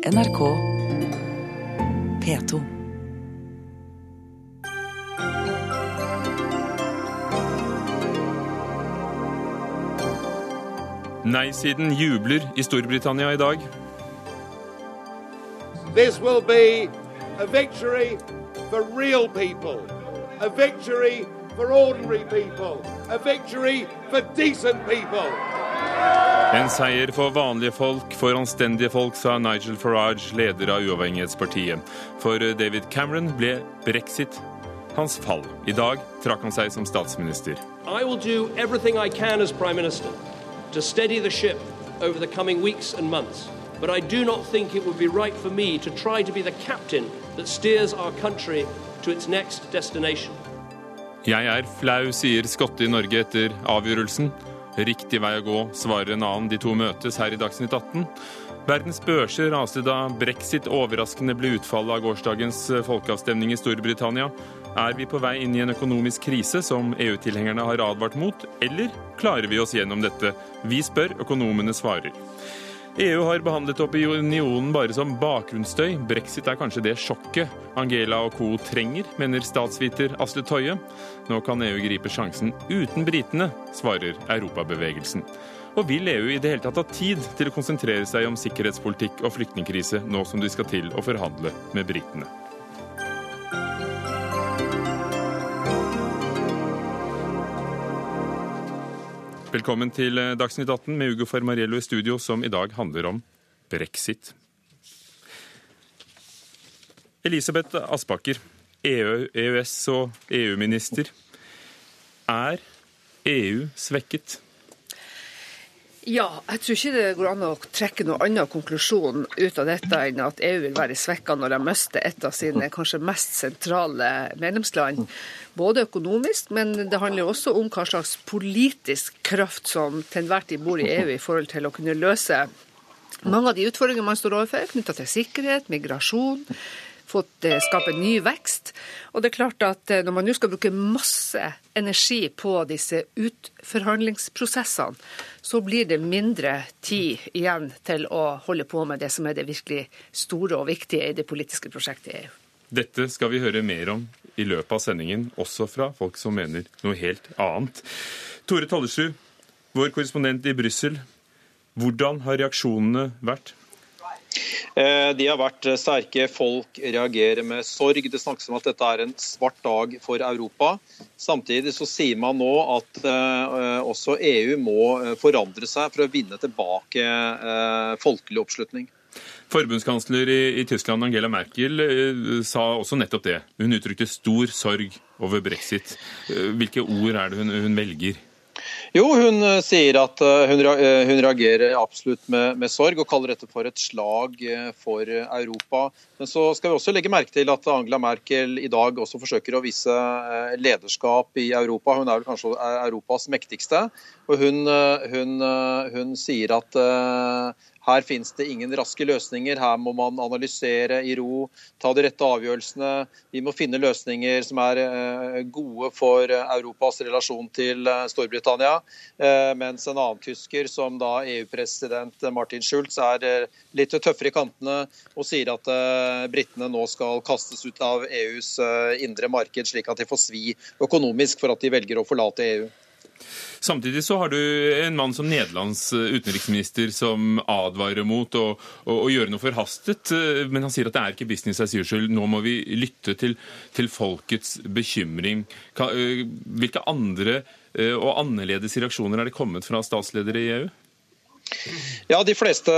NRK P2. Nei-siden jubler i Storbritannia i dag. This will be a victory for real people, a victory for ordinary people, a victory for decent people. En seier for vanlige folk, for anstendige folk, sa Nigel Farage, leder av uavhengighetspartiet. For David Cameron ble brexit hans fall. I dag trakk han seg som statsminister. I will do everything I can as Prime Minister to steady the ship over the coming weeks and months. But I do not think it would be right for me to try to be the captain that steers our country to its next destination. Jeg er flau, sier Skotte i Norge etter avgjørelsen. Riktig vei å gå, svarer en annen. De to møtes her i Dagsnytt 18. Verdens børser raste da brexit overraskende ble utfallet av gårsdagens folkeavstemning i Storbritannia. Er vi på vei inn i en økonomisk krise som EU-tilhengerne har advart mot, eller klarer vi oss gjennom dette? Vi spør, økonomene svarer. EU har behandlet opinionen bare som bakgrunnsstøy. Brexit er kanskje det sjokket Angela og co. trenger, mener statsviter Asle Toje. Nå kan EU gripe sjansen uten britene, svarer Europabevegelsen. Og vil EU i det hele tatt ha tid til å konsentrere seg om sikkerhetspolitikk og flyktningkrise, nå som de skal til å forhandle med britene? Velkommen til Dagsnytt 18 med Ugo Fermariello i studio, som i dag handler om brexit. Elisabeth Aspaker, EU, EØS- og EU-minister. Er EU svekket? Ja, jeg tror ikke det går an å trekke noen annen konklusjon ut av dette enn at EU vil være svekka når de mister et av sine kanskje mest sentrale medlemsland. Både økonomisk, men det handler også om hva slags politisk kraft som til enhver tid bor i EU i forhold til å kunne løse mange av de utfordringene man står overfor, knytta til sikkerhet, migrasjon, fått skape ny vekst. Og det er klart at når man nå skal bruke masse energi på disse utforhandlingsprosessene, så blir det mindre tid igjen til å holde på med det som er det virkelig store og viktige i det politiske prosjektet i EU. Dette skal vi høre mer om i løpet av sendingen, også fra folk som mener noe helt annet. Tore Tollesrud, vår korrespondent i Brussel. Hvordan har reaksjonene vært? De har vært sterke. Folk reagerer med sorg. Det snakkes om at dette er en svart dag for Europa. Samtidig så sier man nå at også EU må forandre seg for å vinne tilbake folkelig oppslutning. Forbundskansler i, Tyskland Angela Merkel eh, sa også nettopp det. Hun uttrykte stor sorg over brexit. Hvilke ord er det hun velger? Jo, hun sier at hun, hun reagerer absolutt med, med, sorg og kaller dette for et slag for Europa. Men så skal vi også legge merke til at Angela Merkel i dag også forsøker å vise lederskap i Europa. Hun er vel kanskje Europas mektigste. Og hun, hun, hun sier at her finnes det ingen raske løsninger. Her må man analysere i ro, ta de rette avgjørelsene. Vi må finne løsninger som er gode for Europas relasjon til Storbritannia. Mens en annen tysker, som da EU-president Martin Schulz, er litt tøffere i kantene og sier at britene nå skal kastes ut av EUs indre marked, slik at de får svi økonomisk for at de velger å forlate EU. Samtidig så har du en mann som Nederlands utenriksminister som advarer mot å, å, å, gjøre noe forhastet. Men han sier at det er ikke business as usual. Nå må vi lytte til, til folkets bekymring. Hvilke andre og annerledes reaksjoner er det kommet fra statsledere i EU? Ja, De fleste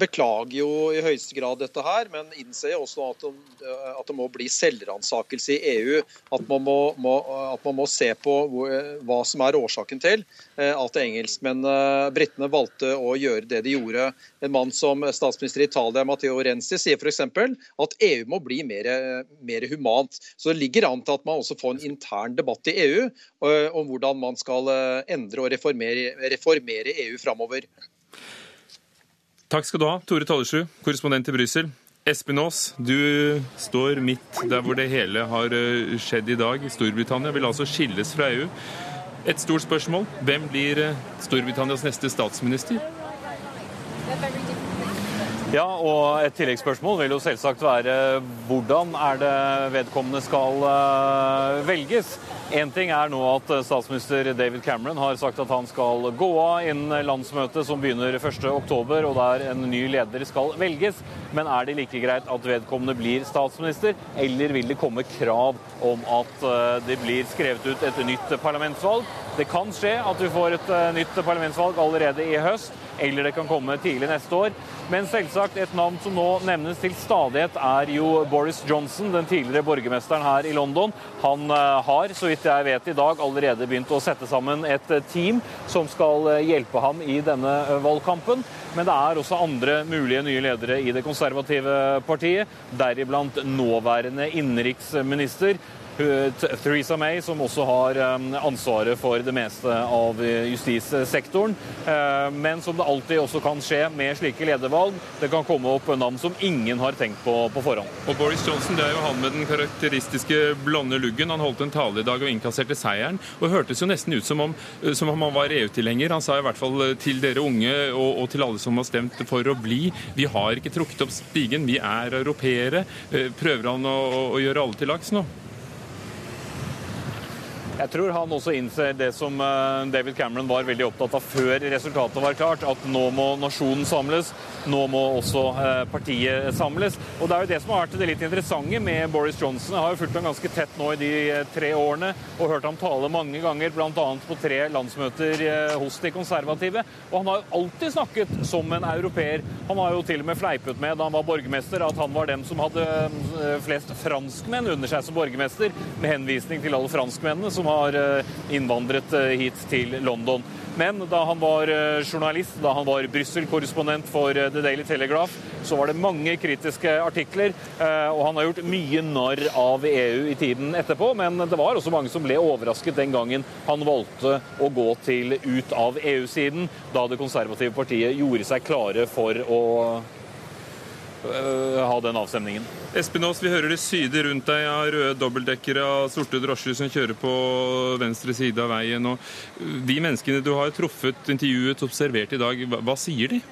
beklager jo i høyeste grad dette her, men innser også at, de, at det må bli selvransakelse i EU. At man må, må, at man må se på hvor, hva som er årsaken til at engelskmennene, britene, valgte å gjøre det de gjorde. En mann som statsminister i Italia, Matteo Renzi, sier f.eks. at EU må bli mer, mer humant. Så det ligger an til at man også får en intern debatt i EU om hvordan man skal endre og reformere, reformere EU framover. Takk skal du ha, Tore Tollersrud, korrespondent i Brussel. Espen Aas, du står midt der hvor det hele har skjedd i dag. Storbritannia vil altså skilles fra EU. Et stort spørsmål. Hvem blir Storbritannias neste statsminister? Ja, og et tilleggsspørsmål vil jo selvsagt være hvordan er det vedkommende skal uh, velges? Én ting er nå at statsminister David Cameron har sagt at han skal gå av innen landsmøtet som begynner 1.10, og der en ny leder skal velges. Men er det like greit at vedkommende blir statsminister, eller vil det komme krav om at det blir skrevet ut et nytt parlamentsvalg? Det kan skje at vi får et nytt parlamentsvalg allerede i høst eller det kan komme tidlig neste år. Men selvsagt, et navn som nå nevnes til stadighet, er jo Boris Johnson, den tidligere borgermesteren her i London. Han har, så vidt jeg vet i dag, allerede begynt å sette sammen et team som skal hjelpe ham i denne valgkampen. Men det er også andre mulige nye ledere i det konservative partiet, deriblant nåværende innenriksminister Theresa May, som også har ansvaret for det meste av justissektoren. Men som det alltid også kan skje med slike ledervalg, det kan komme opp navn som ingen har tenkt på på forhånd. Og Boris Johnson det er jo han med den karakteristiske blonde luggen. Han holdt en tale i dag og innkasserte seieren. Og hørtes jo nesten ut som om, som om han var EU-tilhenger. Han sa i hvert fall til dere unge og, og til alle som har stemt for å bli, vi har ikke trukket opp stigen, vi er europeere. Prøver han å, å gjøre alle til laks nå? Jeg tror han også innser det som David Cameron var veldig opptatt av før resultatet var klart, at nå må nasjonen samles. Nå må også partiet samles. Og Det er jo det som har vært det litt interessante med Boris Johnson. Jeg har jo fulgt ham ganske tett nå i de tre årene og hørt ham tale mange ganger, bl.a. på tre landsmøter hos de konservative. Og han har jo alltid snakket som en europeer. Han har jo til og med fleipet med da han var borgermester at han var den som hadde flest franskmenn under seg som borgermester, med henvisning til alle franskmennene som har innvandret hit til London. Men da han var journalist, da han var Brussel-korrespondent for The Daily Telegraph, så var det mange kritiske artikler. Og han har gjort mye narr av EU i tiden etterpå, men det var også mange som ble overrasket den gangen han valgte å gå til ut av EU-siden, da det konservative partiet gjorde seg klare for å ha den avstemningen. Espen Aas, vi hører det syder rundt deg av røde dobbeltdekkere av sorte drosjer som kjører på venstre side av veien. Og de menneskene du har truffet, intervjuet, observert i dag, hva sier de?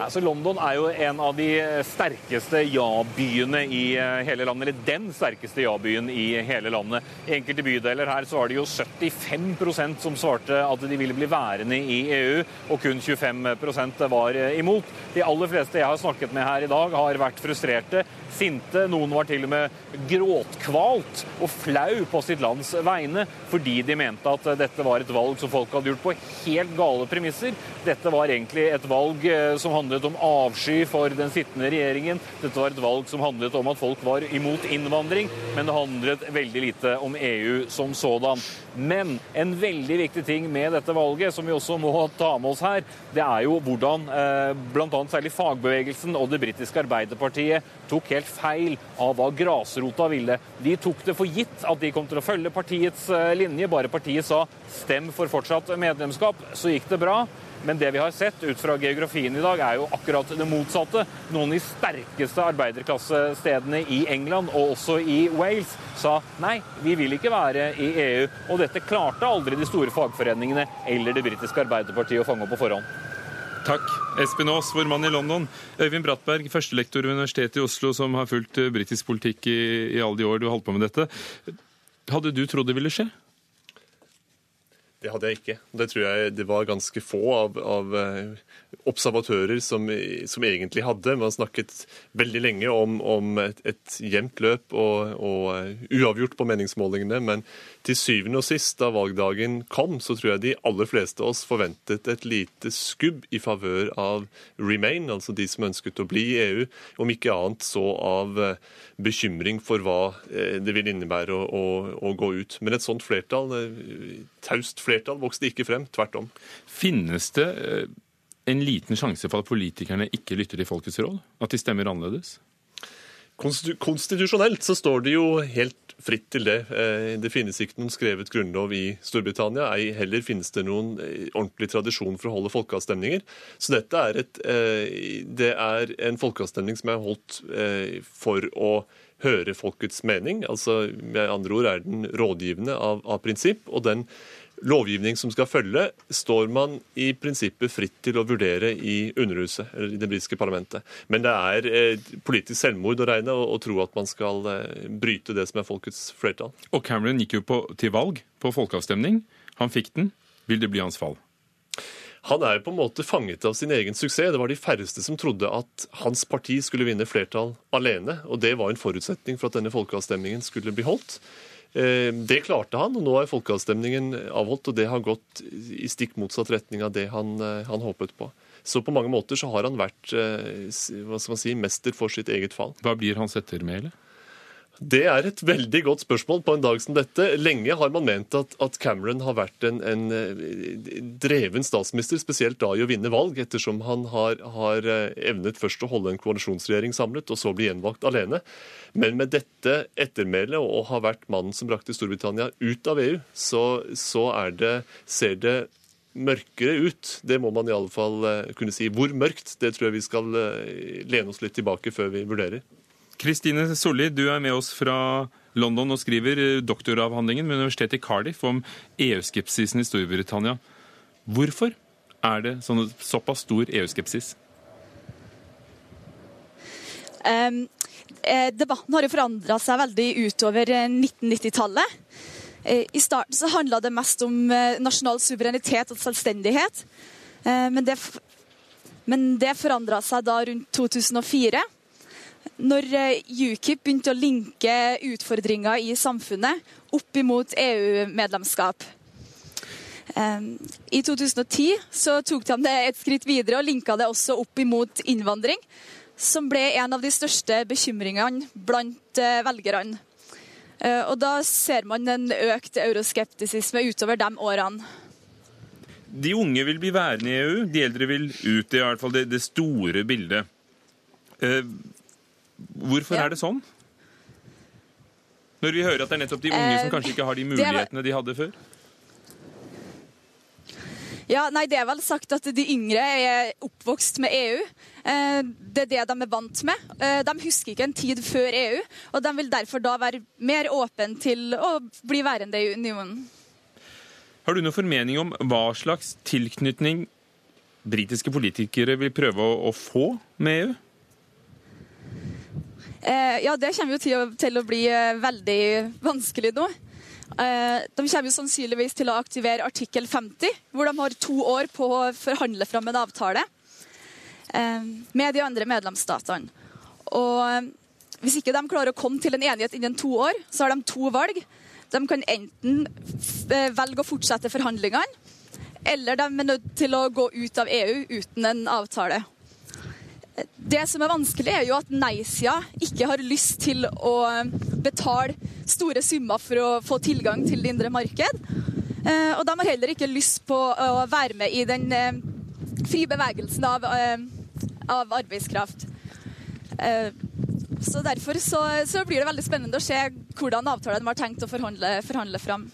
Altså, London er jo en av de sterkeste ja-byene i hele landet. Eller den sterkeste ja-byen i hele landet. I enkelte bydeler her så var det jo 75% som svarte at de ville bli værende i EU, og kun 25% var imot. De aller fleste jeg har snakket med her i dag, har vært frustrerte, sinte. Noen var til og med gråtkvalt og flau på sitt lands vegne fordi de mente at dette var et valg som folk hadde gjort på helt gale premisser. Dette var egentlig et valg som handlet om avsky for den sittende regjeringen. Dette var et valg som handlet om at folk var imot innvandring, men det handlet veldig lite om EU som sådan. Men en veldig viktig ting med dette valget, som vi også må ta med oss her, det er jo hvordan eh, bl.a. særlig fagbevegelsen og det britiske Arbeiderpartiet tok helt feil av hva grasrota ville. De tok det for gitt at de kom til å følge partiets linje. Bare partiet sa 'stem for fortsatt medlemskap', så gikk det bra. Men det vi har sett ut fra geografien i dag, er jo akkurat det motsatte. Noen av de sterkeste arbeiderklassestedene i England, og også i Wales, sa nei, vi vil ikke være i EU. Og dette klarte aldri de store fagforeningene eller det britiske Arbeiderpartiet å fange opp på forhånd. Takk. Espen Aas, vår mann i London. Øyvind Brattberg, førstelektor ved Universitetet i Oslo, som har fulgt britisk politikk i, i alle de år du har holdt på med dette. Hadde du trodd det ville skje? Det hadde jeg ikke. Det tror jeg det var ganske få av, av observatører som, som, egentlig hadde. Man snakket veldig lenge om, om et, et jevnt løp og, og, uavgjort på meningsmålingene. Men til syvende og sist, da valgdagen kom, så tror jeg de aller fleste av oss forventet et lite skubb i favør av Remain, altså de som ønsket å bli i EU. Om ikke annet så av bekymring for hva det vil innebære å, å, å gå ut. Men et sånt flertall, taust flertall, vokste ikke frem. Tvert om. Finnes det en liten sjanse for at politikerne ikke lytter til folkets råd? At de stemmer annerledes? Konstitusjonelt så står det jo helt fritt til det. Det finnes ikke noen skrevet grunnlov i Storbritannia. Ei heller finnes det noen ordentlig tradisjon for å holde folkeavstemninger. Så dette er, et, det er en folkeavstemning som er holdt for å høre folkets mening. Altså med andre ord er den rådgivende av, av prinsipp. og den lovgivning som skal følge, står man i prinsippet fritt til å vurdere i Underhuset, eller i det britiske parlamentet. Men det er eh, politisk selvmord å regne å, tro at man skal eh, bryte det som er folkets flertall. Og Cameron gikk jo på, til valg på folkeavstemning. Han fikk den. Vil det bli hans fall? Han er på en måte fanget av sin egen suksess. Det var de færreste som trodde at hans parti skulle vinne flertall alene, og det var en forutsetning for at denne folkeavstemningen skulle bli holdt. Eh, det klarte han, og nå er folkeavstemningen avholdt, og det har gått i stikk motsatt retning av det han, eh, han håpet på. Så på mange måter så har han vært eh, hva skal man si, mester for sitt eget fall. Hva blir hans ettermæle? Det er et veldig godt spørsmål på en dag som dette. Lenge har man ment at, at Cameron har vært en, en, dreven statsminister, spesielt da i å vinne valg, ettersom han har, har, evnet først å holde en koalisjonsregjering samlet, og så bli gjenvalgt alene. Men med dette ettermælet og å ha vært mannen som brakte Storbritannia ut av EU, så, så det, ser det mørkere ut. Det må man i alle fall kunne si. Hvor mørkt, det tror jeg vi skal lene oss litt tilbake før vi vurderer. Kristine Solli, du er med oss fra London og skriver eh, doktoravhandlingen ved universitetet i Cardiff om EU-skepsisen i Storbritannia. Hvorfor er det sånn, såpass stor EU-skepsis? Um, debatten har jo forandra seg veldig utover 1990-tallet. I starten så handla det mest om nasjonal suverenitet og selvstendighet. Men det, men det forandra seg da rundt 2004 når eh, UKIP begynte å linke utfordringer i samfunnet opp imot EU-medlemskap. I 2010 så tok de det et skritt videre og linka det også opp imot innvandring, som ble en av de største bekymringene blant eh, velgerne. Eh, og da ser man en økt euroskeptisisme utover de årene. De unge vil bli værende i EU, de eldre vil ut. Det er i hvert fall det, det store bildet. Hvorfor ja. er det sånn? Når vi hører at det er nettopp de unge som eh, kanskje ikke har de mulighetene de hadde før? Ja, nei, Det er vel sagt at de yngre er oppvokst med EU. Eh, det er det de er vant med. Eh, de husker ikke en tid før EU, og de vil derfor da være mer åpne til å bli værende i unionen. Har du noen formening om hva slags tilknytning britiske politikere vil prøve å få med EU? Eh, ja, det kommer jo til å, til å bli eh, veldig vanskelig nå. Eh, de kommer jo sannsynligvis til å aktivere artikkel 50, hvor de har to år på å forhandle fram en avtale med de andre medlemsstatene. Og hvis ikke de klarer å komme til en enighet innen to år, så har de to valg. De kan enten velge å fortsette forhandlingene, eller de er nødt til å gå ut av EU uten en avtale. Det som er vanskelig, er jo at nei-sida ikke har lyst til å betale store summer for å få tilgang til det indre marked. Eh, og de har heller ikke lyst på å være med i den eh, frie bevegelsen av, eh, av arbeidskraft. Så Derfor så, så, blir det veldig spennende å se hvordan avtalen de har tenkt å forhandle, forhandle fram.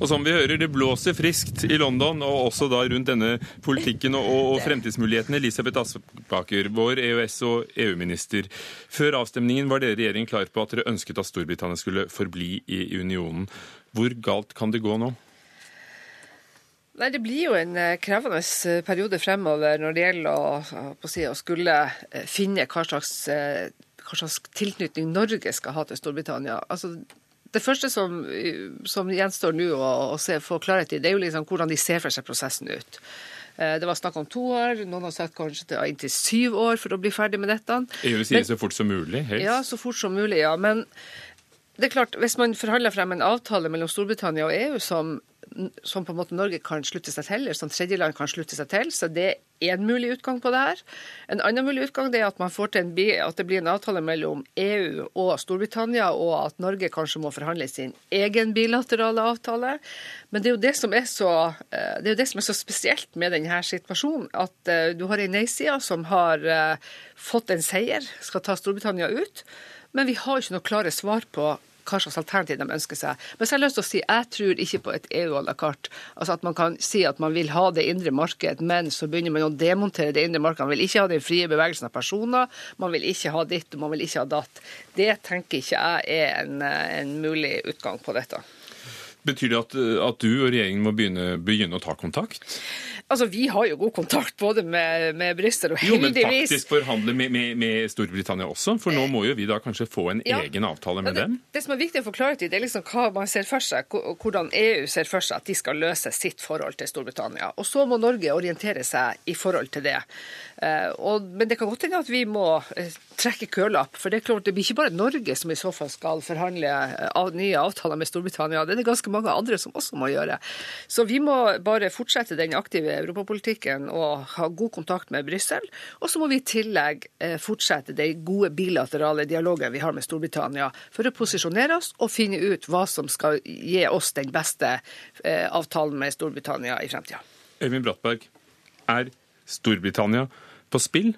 Og som vi hører, det blåser friskt i London, og også da rundt denne politikken og, og fremtidsmulighetene. Elisabeth Aspaker, vår EØS- og EU-minister. Før avstemningen var dere i regjering klar på at dere ønsket at Storbritannia skulle forbli i unionen. Hvor galt kan det gå nå? Nei, Det blir jo en eh, krevende eh, periode fremover når det gjelder å, å, si, å skulle eh, finne hva slags, hva slags, tilknytning Norge skal ha til Storbritannia. Altså, det første som, som gjenstår nå å, å se, få klarhet i, det er jo liksom hvordan de ser for seg prosessen ut. Eh, det var snakk om to år, noen har sagt kanskje til inntil syv år for å bli ferdig med dette. EU sier så fort som mulig, helst? Ja, så fort som mulig, ja. Men det er klart, hvis man forhandler frem en avtale mellom Storbritannia og EU som som på en måte Norge kan slutte seg til, eller som tredjeland kan slutte seg til. Så det er en mulig utgang på det her. En annen mulig utgang er at, man får til en, at det blir en avtale mellom EU og Storbritannia, og at Norge kanskje må forhandle sin egen bilaterale avtale. Men det er jo det som er så, eh, det er det som er så spesielt med denne situasjonen. At eh, du har ei nei-side som har eh, fått en seier, skal ta Storbritannia ut. Men vi har ikke noe klare svar på hva slags alternativ de ønsker seg. Men så har jeg lyst til å si jeg tror ikke på et EU à la carte. Altså at man kan si at man vil ha det indre marked, men så begynner man å demontere det indre markedet. Man vil ikke ha den frie bevegelsen av personer, man vil ikke ha ditt og man vil ikke ha datt. Det tenker ikke jeg er en, en mulig utgang på dette. Betyr det at, at, du og regjeringen må begynne, begynne, å ta kontakt? Altså, Vi har jo god kontakt både med, med Brussel og heldigvis Jo, men faktisk forhandle med, med, med, Storbritannia også? For nå må jo vi da kanskje få en ja. egen avtale med det, dem? Det som er viktig å få klarhet i, det er liksom hva man ser for seg, hvordan EU ser for seg at de skal løse sitt forhold til Storbritannia. Og så må Norge orientere seg i forhold til det. Uh, og, men det kan godt hende at vi må uh, trekke kølapp. For det er klart, det blir ikke bare Norge som i så fall skal forhandle uh, av, nye avtaler med Storbritannia. Det er det ganske mange andre som også må gjøre. Så vi må bare fortsette den aktive europapolitikken og ha god kontakt med Brussel. Og så må vi i tillegg eh, fortsette den gode bilaterale dialogen vi har med Storbritannia, for å posisjonere oss og finne ut hva som skal gi oss den beste eh, avtalen med Storbritannia i fremtida. Øyvind Brattberg, er Storbritannia på spill?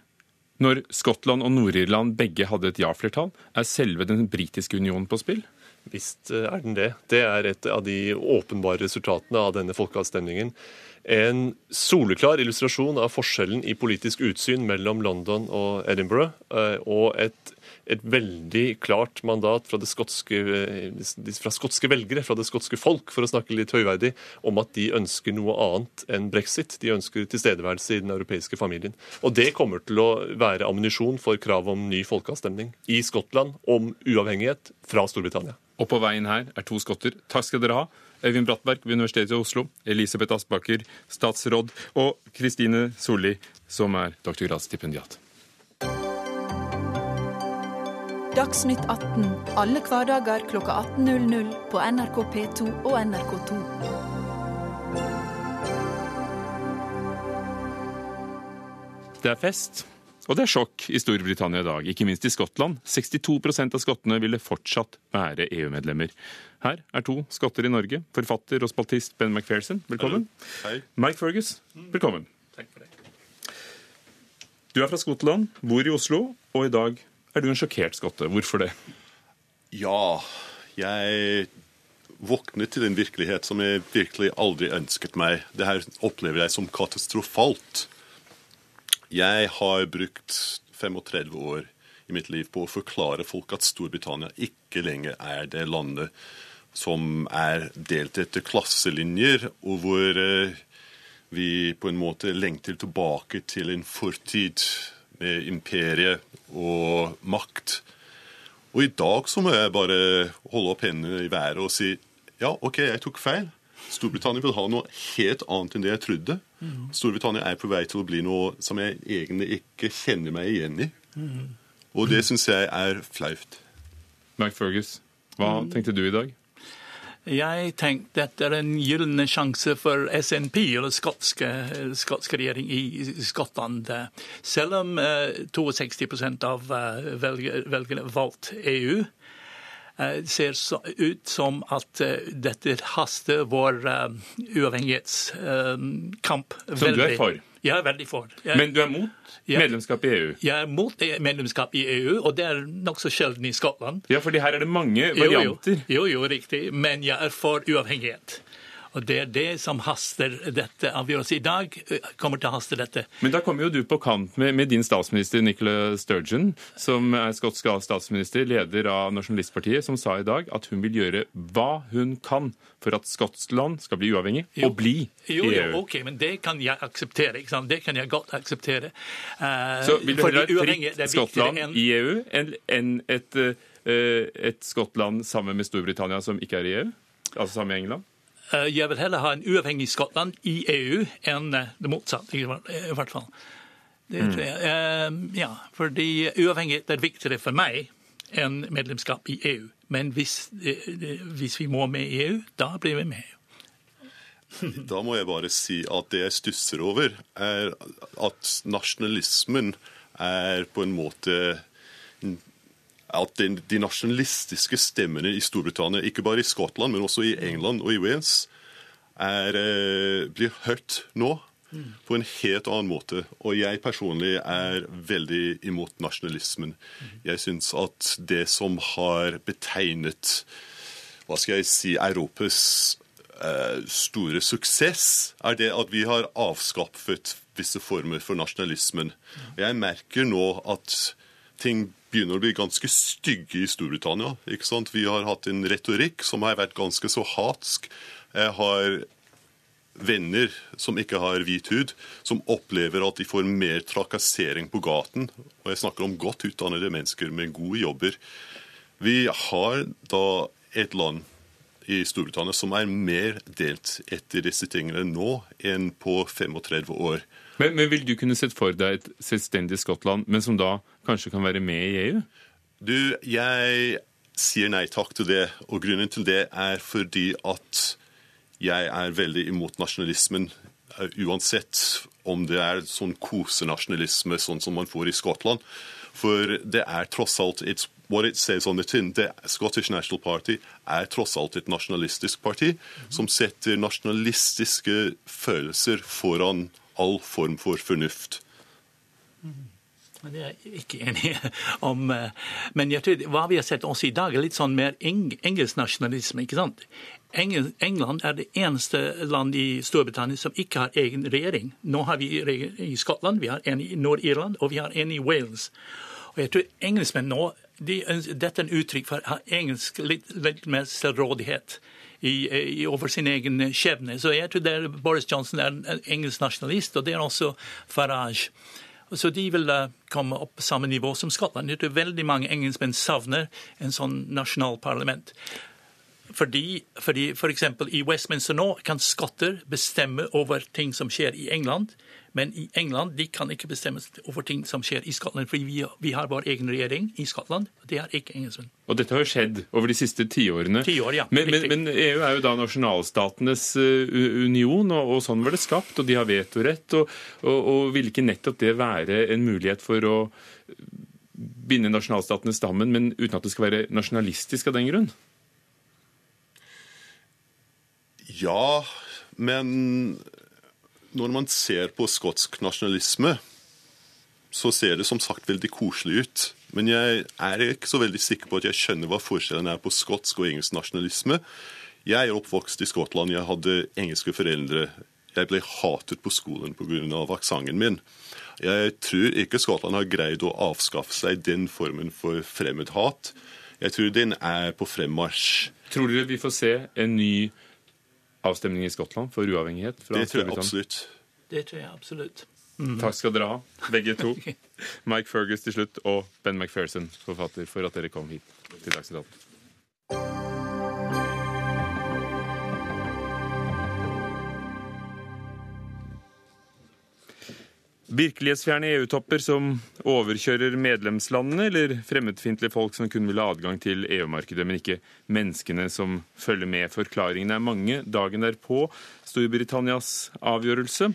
Når Skottland og Nord-Irland begge hadde et ja-flertall, er selve den britiske unionen på spill? Visst eh, er den det. Det er et av de åpenbare resultatene av denne folkeavstemningen. En soleklar illustrasjon av forskjellen i politisk utsyn mellom London og Edinburgh, eh, og et, et veldig klart mandat fra, skotske, eh, fra, skotske, velgere, fra det skotske folk, for å snakke litt høyverdig, om at de ønsker noe annet enn brexit. De ønsker tilstedeværelse i den europeiske familien. Og det kommer til å være ammunisjon for krav om ny folkeavstemning i Skottland om uavhengighet fra Storbritannia. Og på veien her er to skotter. Takk skal dere ha. Øyvind Brattberg ved Universitetet i Oslo, Elisabeth Aspaker, statsråd, og Kristine Solli, som er doktorgradsstipendiat. Dagsnytt 18 alle hverdager kl 18.00 på NRK P2 og NRK2. Det er fest. Og det er sjokk i Storbritannia i dag, ikke minst i Skottland. 62% av skottene ville fortsatt være EU-medlemmer. Her er to skotter i Norge. Forfatter og spaltist Ben McPherson, velkommen. Hei. Mike Fergus, velkommen. Takk for det. Du er fra Skottland, bor i Oslo, og i dag er du en sjokkert skotte. Hvorfor det? Ja, jeg våknet til en virkelighet som jeg virkelig aldri ønsket meg. Det her opplever jeg som katastrofalt. Jeg har brukt 35 år i mitt liv på å forklare folk at Storbritannia ikke lenger er det landet som er delt etter klasselinjer, og hvor eh, vi på en måte lengter tilbake til en fortid med imperie og makt. Og i dag så må jeg bare holde opp hendene i været og si ja, OK, jeg tok feil. Storbritannia vil ha noe helt annet enn det jeg trodde. Mm. Storbritannia er på vei til å bli noe som jeg egentlig ikke kjenner meg igjen i. Mm. Og det syns jeg er flaut. Mark Fergus, hva mm. tenkte du i dag? Jeg tenkte dette er en gyllen sjanse for SNP, eller skotske, skotske regjering i Skottland. Selv om 62 eh, av eh, velgerne valgte EU, ser ut som at eh, dette haster vår eh, uavhengighetskamp veldig. Som du er for? Jeg er veldig for. Jeg, Men du er mot medlemskap i EU? Jeg er mot medlemskap i EU, og det er nokså sjelden i Skottland. Ja, fordi her er det mange varianter. Jo, jo, jo, riktig. Men jeg er for uavhengighet. Og Det er det som haster dette avgjørelsen. I dag eh, kommer til å haste dette. Men da kommer jo du på kant med, med din statsminister Nicola Sturgeon, som er skotsk statsminister, leder av Nasjonalistpartiet, som sa i dag at hun vil gjøre hva hun kan for at Skottland skal bli uavhengig, jo. og bli i EU. Jo, ok, men det kan jeg akseptere. ikke sant? Det kan jeg godt akseptere. Uh, Så vil du heller ha et fritt Skottland enn... i EU enn en et, uh, et Skottland sammen med Storbritannia som ikke er i EU? Altså sammen med England? Eh, jeg vil heller ha en uavhengig Skottland i EU enn eh, det motsatte, i hvert fall. Det mm. Eh, ja, fordi uavhengighet er viktigere for meg enn medlemskap i EU. Men hvis, hvis vi må med i EU, da blir vi med. Da må jeg bare si at det jeg stusser over, er at nasjonalismen er på en måte at de nasjonalistiske stemmene i Storbritannia, ikke bare i Skottland, men også i England og i Wales, er, eh, blir hørt nå på en helt annen måte. Og jeg personlig er veldig imot nasjonalismen. Jeg syns at det som har betegnet hva skal jeg si, Europas eh, store suksess, er det at vi har avskaffet visse former for nasjonalismen. Jeg merker nå at ting begynner å bli ganske stygge i Storbritannia. ikke sant? Vi har hatt en retorikk som har vært ganske så hatsk. Jeg har venner som ikke har hvit hud, som opplever at de får mer trakassering på gaten. Og jeg snakker om godt utdannede mennesker med gode jobber. Vi har da et land i Storbritannia som er mer delt etter disse tingene nå enn på 35 år. Men, men vil du kunne sett for deg et selvstendig Skottland, men som da kanskje kan være med i EU? Du, jeg sier nei takk til det, og grunnen til det er fordi at jeg er veldig imot nasjonalismen. eh, Uansett om det er sånn kosenasjonalisme, sånn som man får i Skottland. For det er tross alt it's what it says on the tin. The Scottish National Party er tross alt et nasjonalistisk parti som setter nasjonalistiske følelser foran all form for fornuft. Men Det er jeg ikke enig om. eh, Men jeg tror hva vi har sett også i dag, er litt sånn mer eng engelsk nasjonalisme. ikke sant? England er det eneste land i Storbritannia som ikke har egen regjering. Nå har vi regjering i Skottland, vi har en i Nord-Irland og vi har en i Wales. Og jeg tror engelskmenn nå de, Dette er en uttrykk for å ha engelsk litt, litt mer selvrådighet i, i, over sin egen skjebne. Så jeg tror Boris Johnson er en engelsk nasjonalist, og det er også Farage. Så de vil komme opp på samme nivå som Skottland. Jeg tror veldig mange engelskmenn savner en sånn nasjonalparlament. Fordi, fordi for eksempel I Westminster nå kan skotter bestemme over ting som skjer i England. Men i England de kan ikke bestemme over ting som skjer i Skottland. Fordi vi, vi har vår egen regjering i Skottland. og Det har ikke engelskmenn. Og dette har jo skjedd over de siste tiårene. Tiår, ja, men, men, men EU er jo da nasjonalstatenes eh, union, og, og sånn var det skapt. Og de har vetorett. Og, og, og vil ikke nettopp det være en mulighet for å binde nasjonalstatene sammen, men uten at det skal være nasjonalistisk av den grunn? Ja, men når man ser på skotsk nasjonalisme, så ser det som sagt veldig koselig ut. Men jeg er ikke så veldig sikker på at jeg skjønner hva forskjellen er på skotsk og engelsk nasjonalisme. Jeg er oppvokst i Skottland. Jeg hadde engelske foreldre. Jeg ble hatet på skolen pga. aksenten min. Jeg tror ikke Skottland har greid å avskaffe seg den formen for fremmedhat. Jeg tror den er på fremmarsj. Tror dere vi får se en ny avstemning i Skottland for uavhengighet? fra Det tror jeg absolutt. Det tror jeg absolutt. Takk skal dere ha, begge to. Mike Fergus til slutt, og Ben McPherson, forfatter, for at dere kom hit til Dagsnytt Virkelighetsfjerne EU-topper som overkjører medlemslandene, eller fremmedfiendtlige folk som kun vil ha adgang til EU-markedet, men ikke menneskene som følger med. Forklaringene er mange. Dagen derpå Storbritannias avgjørelse.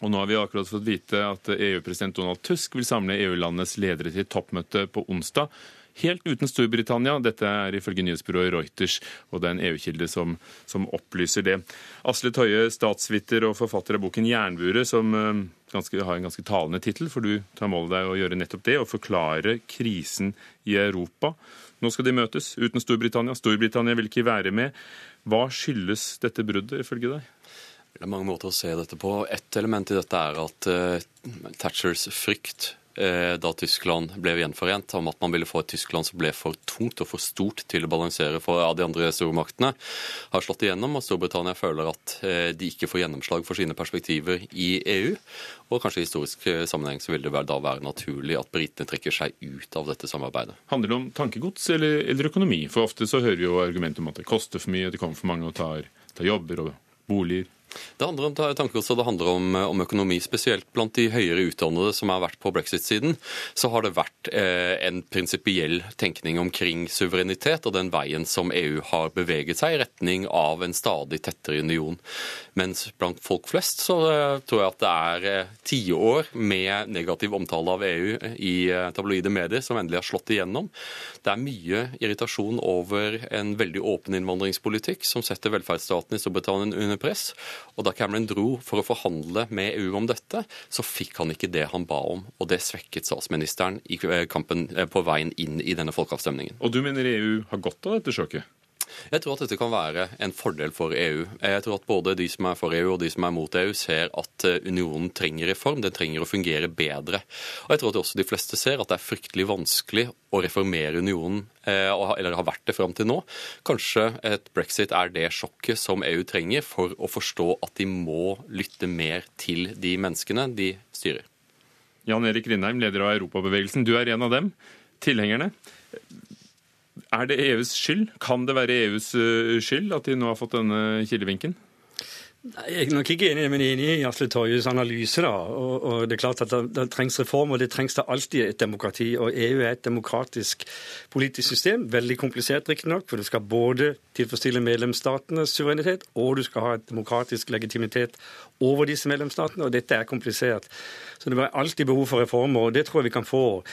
Og nå har vi akkurat fått vite at EU-president Donald Tusk vil samle EU-landenes ledere til toppmøte på onsdag. Helt uten Storbritannia. Dette er ifølge nyhetsbyrået Reuters, og det er en EU-kilde som, som, opplyser det. Asle Tøye, statsviter og forfatter av boken 'Jernburet', som eh, ganske, har en ganske talende tittel, for du tar mål av deg å gjøre nettopp det, å forklare krisen i Europa. Nå skal de møtes uten Storbritannia. Storbritannia vil ikke være med. Hva skyldes dette bruddet, ifølge deg? Det er mange måter å se dette på. Ett element i dette er at uh, Thatchers frykt da Tyskland ble gjenforent, om at man ville få et Tyskland som ble for tungt og for stort til å balansere for av de andre stormaktene, har slått igjennom. Og Storbritannia føler at uh, de ikke får gjennomslag for sine perspektiver i EU. Og kanskje i historisk sammenheng så vil det da være naturlig at britene trekker seg ut av dette samarbeidet. Handler det om tankegods eller, eller økonomi? For ofte så hører vi jo argumentet om at det koster for mye, det kommer for mange og tar, tar jobber og boliger. Det handler om tankegods og det handler om, om, økonomi. Spesielt blant de høyere utdannede som har vært på brexit-siden, så har det vært eh, en prinsipiell tenkning omkring suverenitet og den veien som EU har beveget seg i retning av en stadig tettere union. Mens blant folk flest så eh, tror jeg at det er eh, tiår med negativ omtale av EU i eh, tabloide medier som endelig har slått igjennom. Det er mye irritasjon over en veldig åpen innvandringspolitikk som setter velferdsstaten i Storbritannia under press. Og da Cameron dro for å forhandle med EU om dette, så fikk han ikke det han ba om. Og det svekket statsministeren i kampen på veien inn i denne folkeavstemningen. Og du mener EU har godt av dette sjokket? Jeg tror at dette kan være en fordel for EU. Jeg tror at både de som er for EU og de som er mot EU, ser at eh, unionen trenger reform. Den trenger å fungere bedre. Og jeg tror at også de fleste ser at det er fryktelig vanskelig å reformere unionen, eller eller har vært det fram til nå. Kanskje et brexit er det sjokket som EU trenger for å forstå at de må lytte mer til de menneskene de styrer. Jan Erik Rindheim, leder av Europabevegelsen. Du er en av dem. Tilhengerne. Er det EUs skyld? Kan det være EUs eh, skyld at de nå har fått denne kilevinken? Jeg er nok ikke enig, men enig i Asle Torjus analyse. da, og, og, det er klart at det, det trengs reform, og det trengs da alltid et demokrati. og EU er et demokratisk politisk system, veldig komplisert riktignok, for du skal både tilfredsstille medlemsstatenes suverenitet, og du skal ha et demokratisk legitimitet over disse medlemsstatene, og dette er komplisert. Så det er alltid behov for reformer, og det tror jeg vi kan få.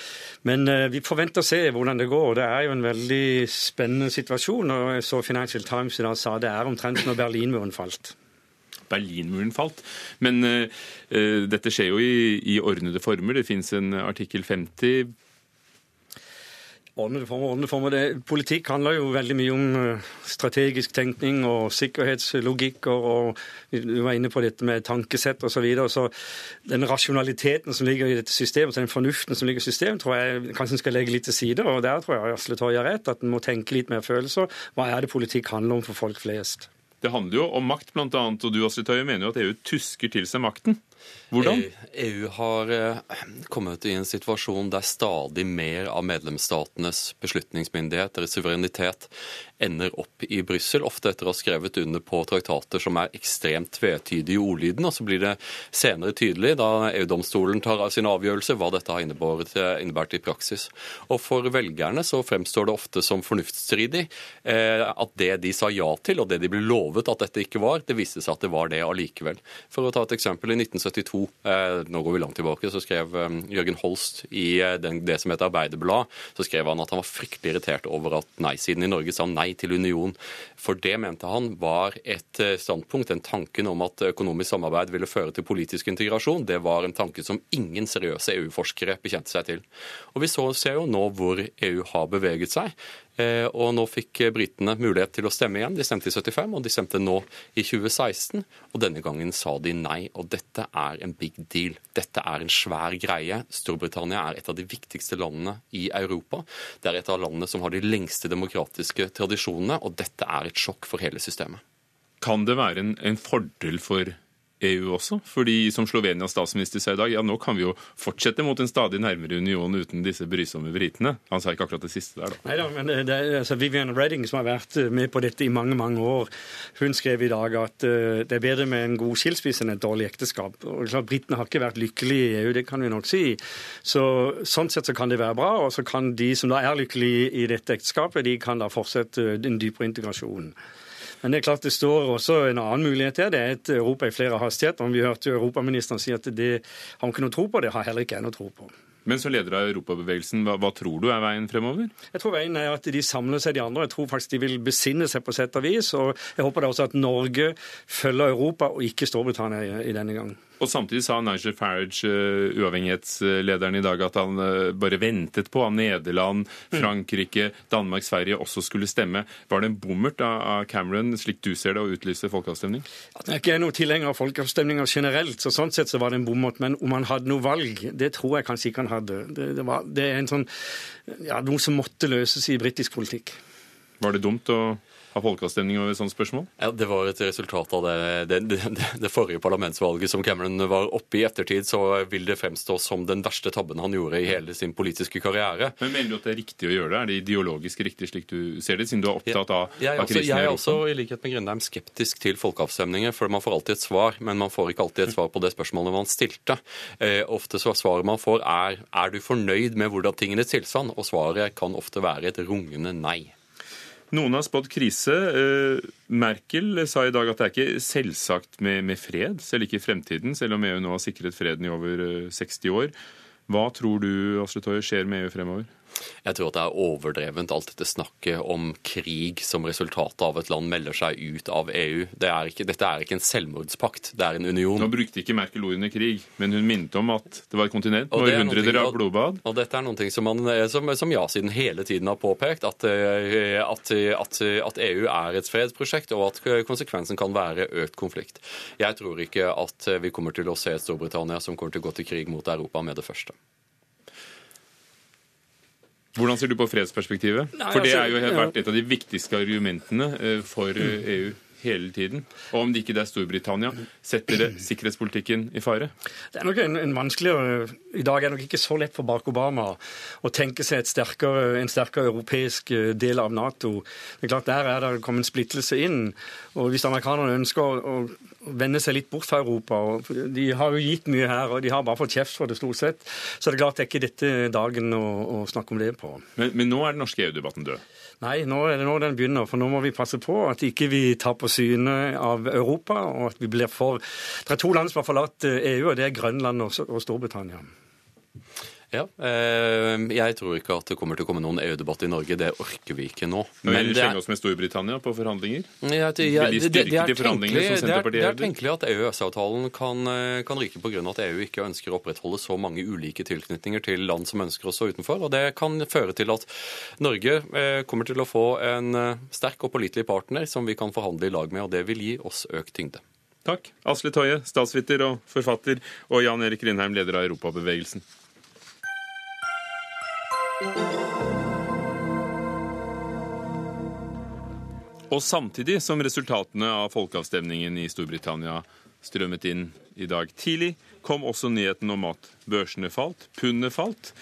Men uh, vi forventer å se hvordan det går. Det er jo en veldig spennende situasjon. og jeg så Financial Times i dag sa det er omtrent når Berlinmuren falt. Berlinmuren falt. Men uh, dette skjer jo i, i ordnede former. Det fins en artikkel 50 Ordnede former, ordnede former. Det, politikk handler jo veldig mye om strategisk tenkning og sikkerhetslogikk. Og, og du var inne på dette med tankesett osv. Så, videre. så den rasjonaliteten som ligger i dette systemet, den fornuften som ligger i systemet, tror jeg kanskje en skal legge litt til side. Og der tror jeg Asle Torje har rett, at en må tenke litt mer følelser. Hva er det politikk handler om for folk flest? Det handler jo om makt, annet, og du Astrid Tøye, mener jo at EU tusker til seg makten. Hvordan? EU har kommet i en situasjon der stadig mer av medlemsstatenes beslutningsmyndighet, deres suverenitet, ender opp i Brussel, ofte etter å ha skrevet under på traktater som er ekstremt tvetydige i ordlyden. Og så blir det senere tydelig, da EU-domstolen tar av sin avgjørelse, hva dette har innebært i praksis. Og for velgerne så fremstår det ofte som fornuftsstridig at det de sa ja til, og det de ble lovet at dette ikke var, det viste seg at det var det allikevel. For å ta et eksempel. I 1972, nå går vi langt tilbake, så skrev Jørgen Holst i det som heter Arbeiderblad, så skrev han at han var fryktelig irritert over at nei-siden i Norge sa nei til union. For det mente han var et standpunkt, den tanken om at økonomisk samarbeid ville føre til politisk integrasjon. Det var en tanke som ingen seriøse EU-forskere bekjente seg til. Og vi så, ser jo nå hvor EU har beveget seg. Og nå fikk britene mulighet til å stemme igjen. De stemte i 75, og de stemte nå i 2016. Og denne gangen sa de nei. Og dette er en big deal. Dette er en svær greie. Storbritannia er et av de viktigste landene i Europa. Det er et av landene som har de lengste demokratiske tradisjonene, og dette er et sjokk for hele systemet. Kan det være en, en fordel for EU også. Fordi som Slovenias statsminister sa i dag, ja nå kan vi jo fortsette mot en stadig nærmere union uten disse brysomme britene. Han sa ikke akkurat det siste der, da. Neida, men det er altså Vivian Redding, som har vært med på dette i mange mange år, hun skrev i dag at uh, det er bedre med en god skilsmisse enn et dårlig ekteskap. Og klart, Britene har ikke vært lykkelige i EU, det kan vi nok si. Så Sånn sett så kan det være bra. Og så kan de som da er lykkelige i dette ekteskapet, de kan da fortsette den dypere integrasjonen. Men det er klart det står også en annen mulighet her. Det er et Europa i flere hastigheter. Vi hørte jo europaministeren si at det har han ikke noe tro på. Det har heller ikke jeg noe tro på. Men som leder av Europabevegelsen, hva, hva, tror du er veien fremover? Jeg tror veien er at de samler seg, de andre. Jeg tror faktisk de vil besinne seg på sett og vis. Og jeg håper da også at Norge følger Europa, og ikke Storbritannia i, i denne gangen. Og Samtidig sa Nigel Farage, uh, uavhengighetslederen, i dag at han uh, bare ventet på at Nederland, Frankrike, Danmark, Sverige også skulle stemme. Var det en bommert av Cameron, slik du ser det, å utlyse folkeavstemning? Jeg er ikke noe tilhenger av folkeavstemninger generelt, så sånn sett så var det en bommert. Men om han hadde noe valg, det tror jeg kanskje ikke han hadde. Det, det, var, det er en sånn, ja, noe som måtte løses i britisk politikk. Var det dumt å ha folkeavstemning over et sånt spørsmål? Ja, Det var et resultat av det, det, det, det, forrige parlamentsvalget som Cameron var oppe i ettertid. Så vil det fremstå som den verste tabben han gjorde i hele sin politiske karriere. Men Mener du at det er riktig å gjøre det? Er det ideologisk riktig slik du ser det, siden du er opptatt av, ja, jeg, av krisen jeg, jeg er også i likhet med Grindheim skeptisk til folkeavstemninger, for man får alltid et svar, men man får ikke alltid et svar på det spørsmålet man stilte. Eh, ofte så svaret man får er er du fornøyd med hvordan tingenes tilstand, og svaret kan ofte være et rungende nei. Noen har spådd krise. Merkel sa i dag at det er ikke selvsagt med, med, fred, selv ikke i fremtiden, selv om EU nå har sikret freden i over 60 år. Hva tror du Asle Toje, skjer med EU fremover? Jeg tror at det er overdrevent alt dette snakket om krig som resultatet av et land melder seg ut av EU. Det er ikke, dette er ikke en selvmordspakt, det er en union. Nå brukte ikke Merkel ordene krig, men hun minnet om at det var et kontinent Og med det er av blodbad. Og dette er noe som, man, eh, som, som ja-siden hele tiden har påpekt, at, eh, at, at, at EU er et fredsprosjekt, og at konsekvensen kan være økt konflikt. Jeg tror ikke at vi kommer til å se et Storbritannia som kommer til å gå til krig mot Europa med det første. Hvordan ser du på fredsperspektivet? Nei, For det altså, er jo vært et av de viktigste argumentene eh, for eh, EU hele tiden. Og om det ikke er Storbritannia, setter det sikkerhetspolitikken i fare? Det er nok en, en vanskeligere I dag er det nok ikke så lett for Barack Obama å tenke seg et sterkere, en sterkere europeisk eh, del av Nato. Det er klart Der er det kommet splittelse inn. og Hvis amerikanerne ønsker å vende seg litt bort fra Europa og De har jo gitt mye her, og de har bare fått kjeft for det stort sett. Så det er klart det er ikke dette dagen å, å snakke om det på. Men, men nå er den norske EU-debatten død. Nei, nå er det nå den begynner. For nå må vi passe på at ikke vi tar på syne av Europa, og at vi blir for Det er to land som har forlatt EU, og det er Grønland og Storbritannia. Ja, eh, Jeg tror ikke at det kommer til å komme noen EU-debatt i Norge. Det orker vi ikke nå. Vil vi det er- oss med Storbritannia på forhandlinger. Ja, det, ja, det, det, det, er tenkelig, det, er, det er tenkelig at EØS-avtalen kan, eh, kan ryke pga. at EU ikke ønsker å opprettholde så mange ulike tilknytninger til land som ønsker å stå utenfor. og Det kan føre til at Norge eh, kommer til å få en eh, sterk og pålitelig partner som vi kan forhandle i lag med, og det vil gi oss økt tyngde. Takk. Asle Toje, statsviter og forfatter, og Jan Erik Grindheim, leder av Europabevegelsen. Og samtidig som resultatene av folkeavstemningen i Storbritannia strømmet inn i dag tidlig, kom også nyheten om at børsene falt, pundet falt,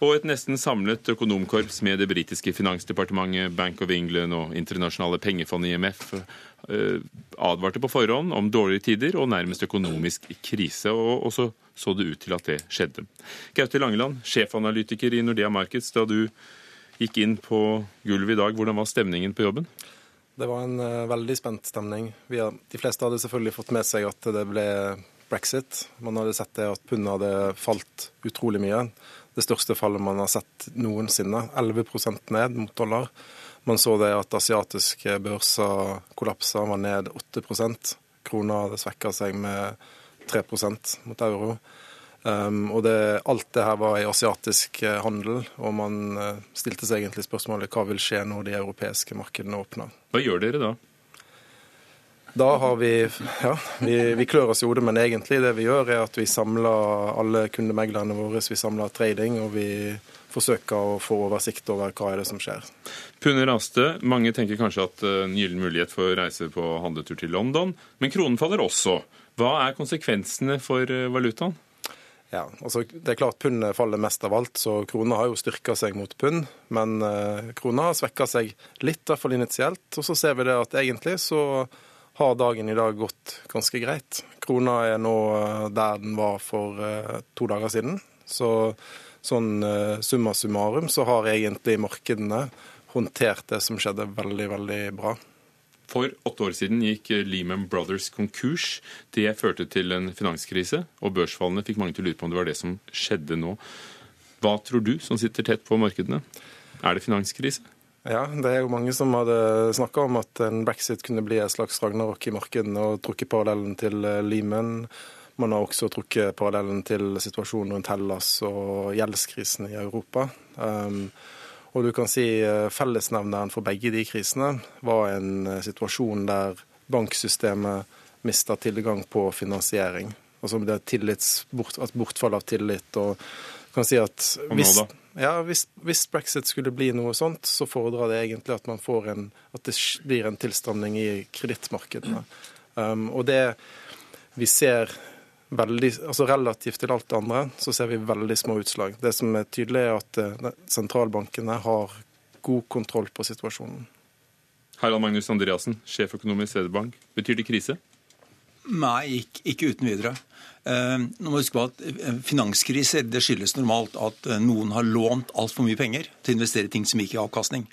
og et nesten samlet økonomkorps med det britiske finansdepartementet, Bank of England og internasjonale pengefond IMF advarte på forhånd om dårlige tider og nærmest økonomisk krise, og, så så det ut til at det skjedde. Gaute Langeland, sjefanalytiker i Nordea Markets, da du gikk inn på gulvet i dag, hvordan var stemningen på jobben? Det var en eh, veldig spent stemning. De fleste hadde selvfølgelig fått med seg at det ble brexit. Man hadde sett det at pundet hadde falt utrolig mye. Det største fallet man har sett noensinne. 11% ned mot dollar. Man så det at asiatiske børser kollapsa, var ned 8 Krona hadde svekka seg med 3% mot euro. Um, og det, alt det her var i asiatisk eh, handel, og man eh, stilte seg egentlig spørsmålet hva vil skje når de europeiske markedene åpner. Hva gjør dere da? Da har vi Ja, vi, vi klør oss i hodet, men egentlig det vi gjør, er at vi samler alle kundemeglerne våre, vi samler trading, og vi forsøker å få oversikt over hva er det som skjer. Pune raste. Mange tenker kanskje at eh, en gyllen mulighet for å reise på handletur til London, men kronen faller også. Hva er konsekvensene for eh, valutaen? Ja, altså det er klart Pundet faller mest av alt, så krona har jo styrka seg mot pund. Men eh, krona har svekka seg litt, i hvert fall initielt. Og så ser vi det at egentlig så har dagen i dag gått ganske greit. Krona er nå der den var for to dager siden. Så sånn eh, summa summarum så har egentlig markedene håndtert det som skjedde, veldig, veldig bra. For åtte år siden gikk eh, Lehman Brothers konkurs. Det førte til en finanskrise, og børsfallene fikk mange til å lure på om det var det som skjedde nå. Hva tror du, som sitter tett på markedene? Er det finanskrise? Ja, det er jo mange som hadde snakka om at en brexit kunne bli et slags ragnarok i markedene, og trukket parallellen til eh, Lehman. Man har også trukket parallellen til situasjonen rundt Hellas og gjeldskrisen i Europa. Um, og du kan si eh, Fellesnevneren for begge de krisene var en eh, situasjon der banksystemet mista tilgang på finansiering. Altså det tillits, bort, et bortfall av tillit. og kan si at hvis, ja, hvis, hvis brexit skulle bli noe sånt, så fordrer det egentlig at, man får en, at det blir en tilstramning i kredittmarkedene. Um, og det vi ser veldig, altså Relativt til alt det andre så ser vi veldig små utslag. Det som er tydelig, er at eh, sentralbankene har god kontroll på situasjonen. Harald Magnus Andreassen, sjeføkonom i Sederbank. Betyr det krise? Nei, ikke, ikke uten videre. Eh, nå må huske på at eh, Finanskriser det skyldes normalt at noen har lånt altfor mye penger til å investere i ting som ikke gir avkastning.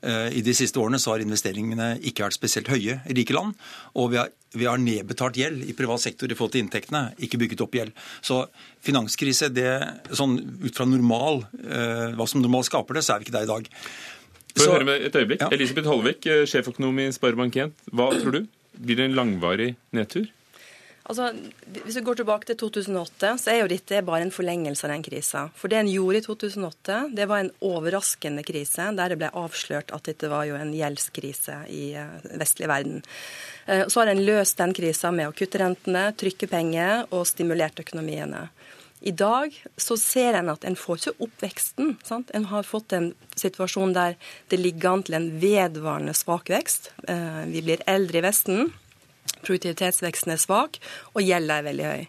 Eh, I de siste årene så har investeringene ikke vært spesielt høye i rike land, og vi har vi har nedbetalt gjeld i privat sektor i forhold til inntektene, ikke bygget opp gjeld. Så finanskrise, det, sånn ut fra normal, eh, hva som normalt skaper det, så er vi ikke der i dag. For å høre med et øyeblikk. Ja. Elisabeth Holvik, eh, sjeføkonom i Sparebank1. Hva tror du? Blir det en langvarig nedtur? Altså, hvis vi går tilbake til 2008, så er jo dette bare en forlengelse av den krisa. For det en gjorde i 2008, det var en overraskende krise, der det ble avslørt at dette var jo en gjeldskrise i eh, vestlig verden. Eh, så har en løst den krisa med å kutte rentene, trykke penger og stimulert økonomiene. I dag så ser en at en får ikke opp veksten. Sant? En har fått en situasjon der det ligger an til en vedvarende svak vekst. Eh, vi blir eldre i Vesten produktivitetsveksten er svak, og gjelda er veldig høy.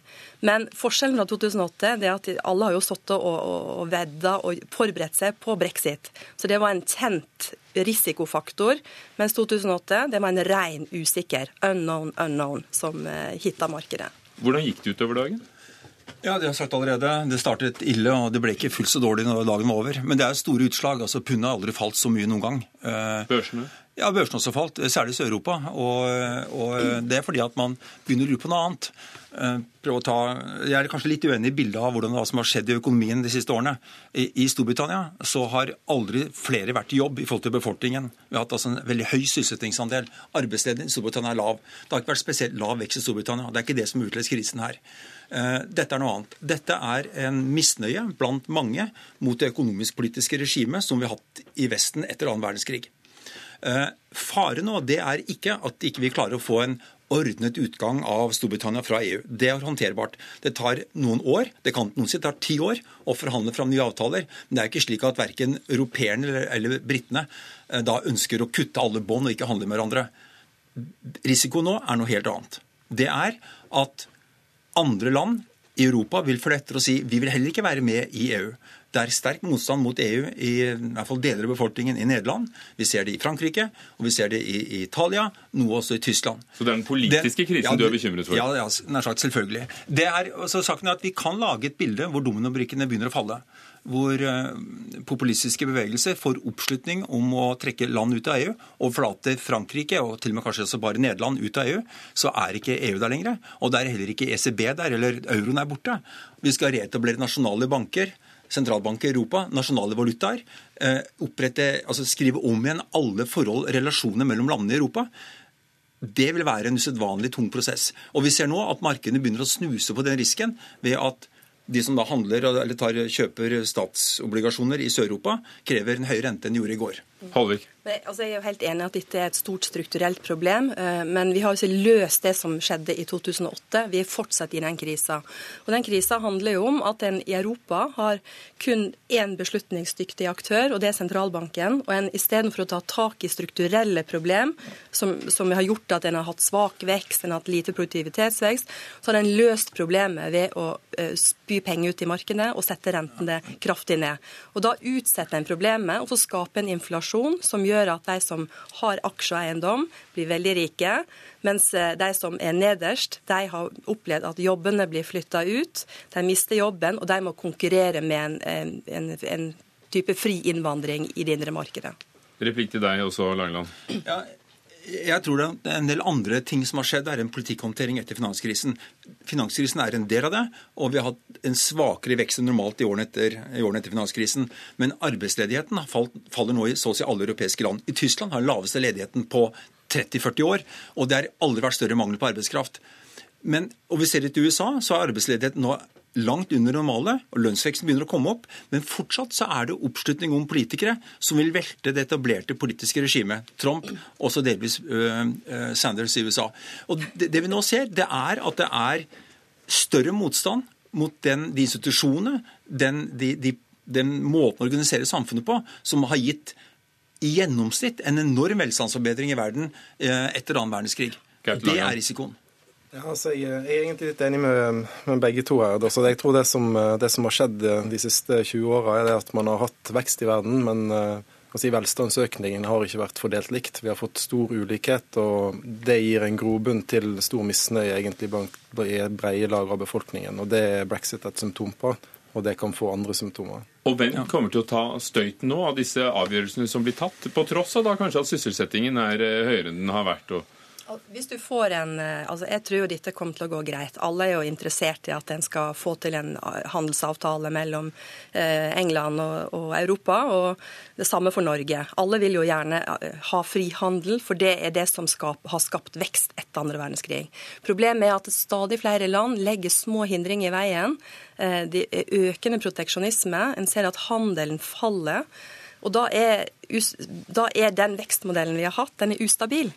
Men forskjellen fra 2008 det er at alle har jo sittet og, og, og vedda og forberedt seg på brexit. Så det var en kjent risikofaktor. Mens 2008 det var en ren usikker, unknown unknown, som uh, hitta markedet. Hvordan gikk det utover dagen? Ja, Det har jeg sagt allerede. Det startet ille, og det ble ikke fullt så dårlig når dagen var over. Men det er store utslag. altså Pundet har aldri falt så mye noen gang. Eh, Børsene? Ja, børsene også falt, særlig i Sør-Europa. Og, og, det er fordi at man begynner å lure på noe annet. Eh, ta, jeg er kanskje litt uenig i bildet av hvordan, hva som har skjedd i økonomien de siste årene. I, I, Storbritannia så har aldri flere vært i jobb i forhold til befolkningen. Vi har hatt altså en veldig høy sysselsettingsandel. Arbeidsledigheten i Storbritannia er lav. Det har ikke vært spesielt lav vekst i Storbritannia. Det er ikke det som utløser krisen her. Eh, dette er noe annet. Dette er en misnøye blant mange mot det økonomisk-politiske regimet som vi har hatt i Vesten etter annen verdenskrig. Faren nå det er ikke at vi ikke klarer å få en ordnet utgang av Storbritannia fra EU. Det er håndterbart. Det tar noen år, det kan noen si tar ti år å forhandle fram nye avtaler. Men det er ikke slik at verken europeerne eller, eller britene eh, da ønsker å kutte alle bånd og ikke handle med hverandre. Risiko nå er noe helt annet. Det er at andre land i Europa vil følge etter og si vi vil heller ikke være med i EU. Det er sterk motstand mot EU i, i hvert fall deler av befolkningen i Nederland. Vi ser det i Frankrike, og vi ser det i, i Italia, noe også i Tyskland. Så det er den politiske krisen ja, du er bekymret for? Ja, ja nær sagt selvfølgelig. Det er, så saken er at Vi kan lage et bilde hvor dominobrikkene begynner å falle hvor eh, populistiske bevegelser får oppslutning om å trekke land ut av EU, og forlater Frankrike og til og med kanskje også bare Nederland ut av EU, så er ikke EU der lenger. Og det er heller ikke ECB der, eller euroen er borte. Vi skal reetablere nasjonale banker sentralbanker i Europa, nasjonale valutaer, eh, opprette, altså skrive om igjen alle forhold, relasjoner mellom landene i Europa. Det vil være en usedvanlig tung prosess. Og Vi ser nå at markedene begynner å snuse på den risken ved at de som da handler eller tar, kjøper statsobligasjoner i Sør-Europa, krever en høyere rente enn de gjorde i går. Halvik. Altså, jeg er jo helt enig at dette er et stort strukturelt problem, eh, men vi har ikke løst det som skjedde i 2008. Vi er fortsatt i den krisa. Og den krisa handler jo om at en i Europa har kun én beslutningsdyktig aktør, og det er sentralbanken. Og en istedenfor å ta tak i strukturelle problem, som, som har gjort at en har hatt svak vekst, en har hatt lite produktivitetsvekst, så har en løst problemet ved å uh, spy penger ut i markedet og sette rentene kraftig ned. Og da utsetter en problemet, og så skaper en inflasjon som gjør gjør at de som har aksjer og eiendom, blir veldig rike. Mens eh, de som er nederst, de har opplevd at jobbene blir flytta ut. De mister jobben, og de må konkurrere med en, en, en type fri innvandring i det indre markedet. Replikk til deg også, Langeland. Ja, jeg tror det er en del andre ting som har skjedd. Det er en politikkhåndtering etter finanskrisen. Finanskrisen er en del av det, og vi har hatt en svakere vekst enn normalt i årene etter, i årene etter finanskrisen. Men arbeidsledigheten faller nå i så å si alle europeiske land. I Tyskland har den laveste ledigheten på 30-40 år, og det har aldri vært større mangel på arbeidskraft. Men, og vi ser det til USA, så er arbeidsledigheten nå langt under normale, og lønnsveksten begynner å komme opp. Men fortsatt så er det oppslutning om politikere som vil velte det etablerte politiske regimet. Trump, også delvis uh, Sanders i USA. Og det, det, vi nå ser, det er at det er større motstand mot den, de institusjonene, den, de, de, den måten å organisere samfunnet på, som har gitt i gjennomsnitt en enorm velstandsforbedring i verden uh, etter annen verdenskrig. Det er risikoen. Ja, altså, jeg, jeg, er egentlig litt enig med, med begge to her. Altså, jeg tror det som, det som, har skjedd de siste 20 åra, er at man har hatt vekst i verden, men altså, velstandsøkningen har ikke vært fordelt likt. Vi har fått stor ulikhet, og det gir en grobunn til stor misnøye egentlig blant breie lag av befolkningen. og Det er brexit et symptom på, og det kan få andre symptomer. Og Hvem kommer til å ta støyten nå av disse avgjørelsene som blir tatt, på tross av da kanskje at sysselsettingen er høyere enn den har vært? og Hvis du får en, eh, altså Jeg tror jo dette kommer til å gå greit. Alle er jo interessert i at en skal få til en eh, handelsavtale mellom eh, England og, og Europa, og det samme for Norge. Alle vil jo gjerne ha frihandel, for det er det som skap, har skapt vekst etter andre verdenskrig. Problemet er at stadig flere land legger små hindringer i veien. Det er økende proteksjonisme. En ser at handelen faller. Og da er, da er den vekstmodellen vi har hatt, den er ustabil.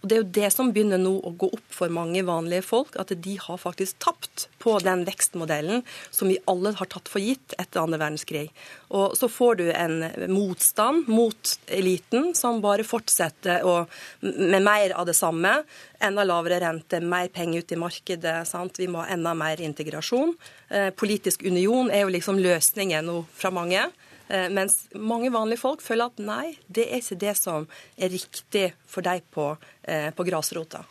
Og Det er jo det som begynner nå å gå opp for mange vanlige folk, at de har faktisk tapt på den vekstmodellen som vi alle har tatt for gitt etter andre verdenskrig. Og så får du en motstand mot eliten som bare fortsetter å, med mer av det samme. Enda lavere rente, mer penger ut i markedet. Sant? Vi må ha enda mer integrasjon. Eh, politisk union er jo liksom løsningen nå fra mange. Eh, mens mange vanlige folk føler at nei, det er ikke det som er riktig for deg på, eh, på grasrota.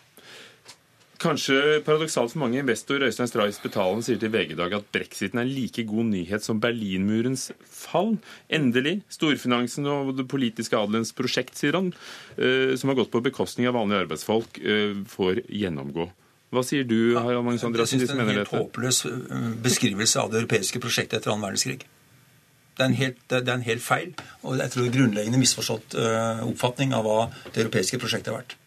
Kanskje paradoksalt for mange, investor Øystein Stray Spetalen sier til VG i dag at brexiten er en like god nyhet som Berlinmurens fall. Endelig. Storfinansen og det politiske adelens prosjekt, sier han, eh, som har gått på bekostning av vanlige arbeidsfolk, får gjennomgå. Hva sier du, Harald Magnus Andreassen? Jeg syns det er en helt håpløs beskrivelse av det europeiske prosjektet etter annen verdenskrig. Det er, helt, det er, en helt, feil og jeg tror grunnleggende misforstått uh, oppfatning av hva det europeiske prosjektet har vært.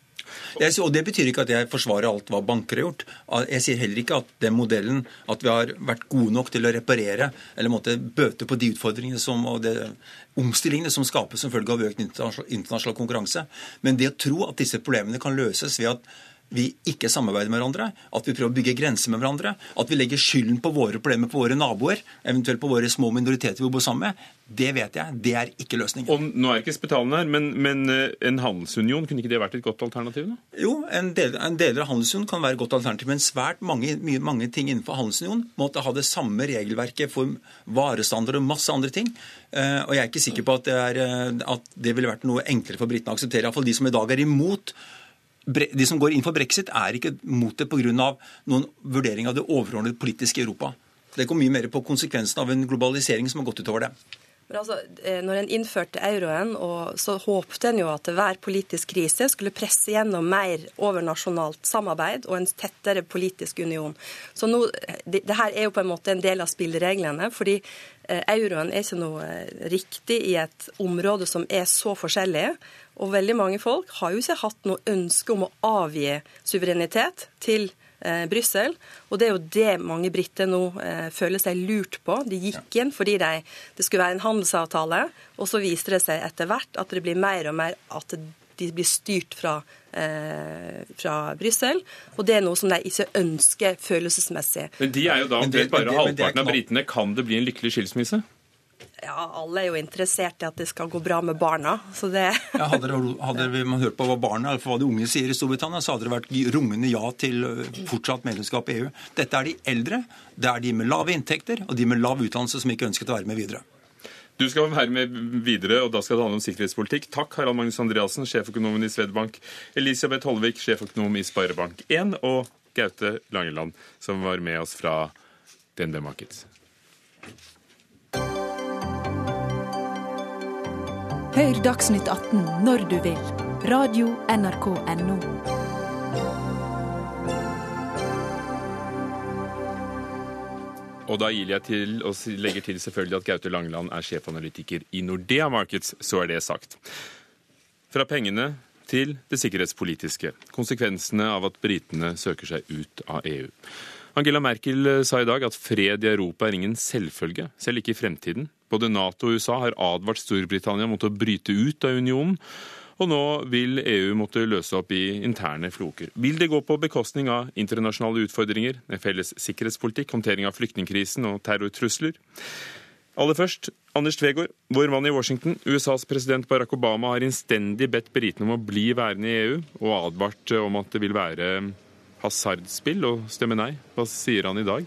Jeg, og Det betyr ikke at jeg forsvarer alt hva banker har gjort. Jeg sier heller ikke at den modellen, at vi har vært gode nok til å reparere eller måtte bøte på de utfordringene som, og de omstillingene som skapes som følge av økt internasjonal konkurranse. Men det å tro at disse problemene kan løses ved at vi ikke samarbeider med hverandre, at vi prøver å bygge grenser med hverandre, at vi legger skylden på våre problemer på våre naboer, eventuelt på våre små minoriteter vi bor sammen med, det vet jeg, det er ikke løsningen. Og Nå er ikke Spetalen her, men, men, eh, en handelsunion, kunne ikke det vært et godt alternativ? da? Jo, en del, en deler av handelsunion kan være et godt alternativ, men svært mange, mye, mange ting innenfor handelsunion måtte ha det samme regelverket for varestandard og masse andre ting. Uh, og jeg er ikke sikker på at det, er, eh, at det ville vært noe enklere for britene å akseptere. Iallfall de som i dag er imot de som går inn for brexit, er ikke mot det pga. noen vurdering av det overordnede politiske Europa. Det går mye mer på konsekvensen av en globalisering som har gått utover det. Men altså, eh, når en innførte euroen, så håpte en jo at hver politisk krise skulle presse gjennom mer overnasjonalt samarbeid og en tettere politisk union. Så nå, det, det her er jo på en måte en del av spillereglene. fordi eh, Euroen er ikke noe eh, riktig i et område som er så forskjellig. Og veldig mange folk har jo ikke hatt noe ønske om å avgi suverenitet til eh, Brussel. Og det er jo det mange briter nå eh, føler seg lurt på. De gikk inn fordi de, det skulle være en handelsavtale, og så viste det seg etter hvert at det blir mer og mer at de blir styrt fra, eh, fra Brussel. Og det er noe som de ikke ønsker følelsesmessig. Men de er jo da omtrent bare halvparten av britene. Kan det bli en lykkelig skilsmisse? Ja, alle er jo interessert i at det skal gå bra med barna. så det... ja, hadde, det, hadde man hørt på hva barna, eller hva de unge sier i Storbritannia, så hadde det vært rungende ja til fortsatt medlemskap i EU. Dette er de eldre, det er de med lave inntekter og de med lav utdannelse som ikke ønsket å være med videre. Du skal være med videre, og da skal det handle om sikkerhetspolitikk. Takk, Harald Magnus Andreassen, sjeføkonomen i Svedbank, Elisabeth Holvik, sjeføkonom i Sparebank1, og Gaute Langeland, som var med oss fra DNB Markets. Hør Dagsnytt 18 når du vil. Radio NRK Radio.nrk.no. Og da gir jeg til og legger til selvfølgelig at Gaute Langeland er sjefanalytiker i Nordea Markets, så er det sagt. Fra pengene til det sikkerhetspolitiske. Konsekvensene av at britene søker seg ut av EU. Angela Merkel sa i dag at fred i Europa er ingen selvfølge, selv ikke i fremtiden. Både Nato og USA har advart Storbritannia mot å bryte ut av unionen. Og nå vil EU måtte løse opp i interne floker. Vil det gå på bekostning av internasjonale utfordringer, en felles sikkerhetspolitikk, håndtering av flyktningkrisen og terrortrusler? Aller først, Anders Tvegård, vår mann i Washington. USAs president Barack Obama har innstendig bedt britene om å bli værende i EU, og advart om at det vil være hasardspill å stemme nei. Hva sier han i dag?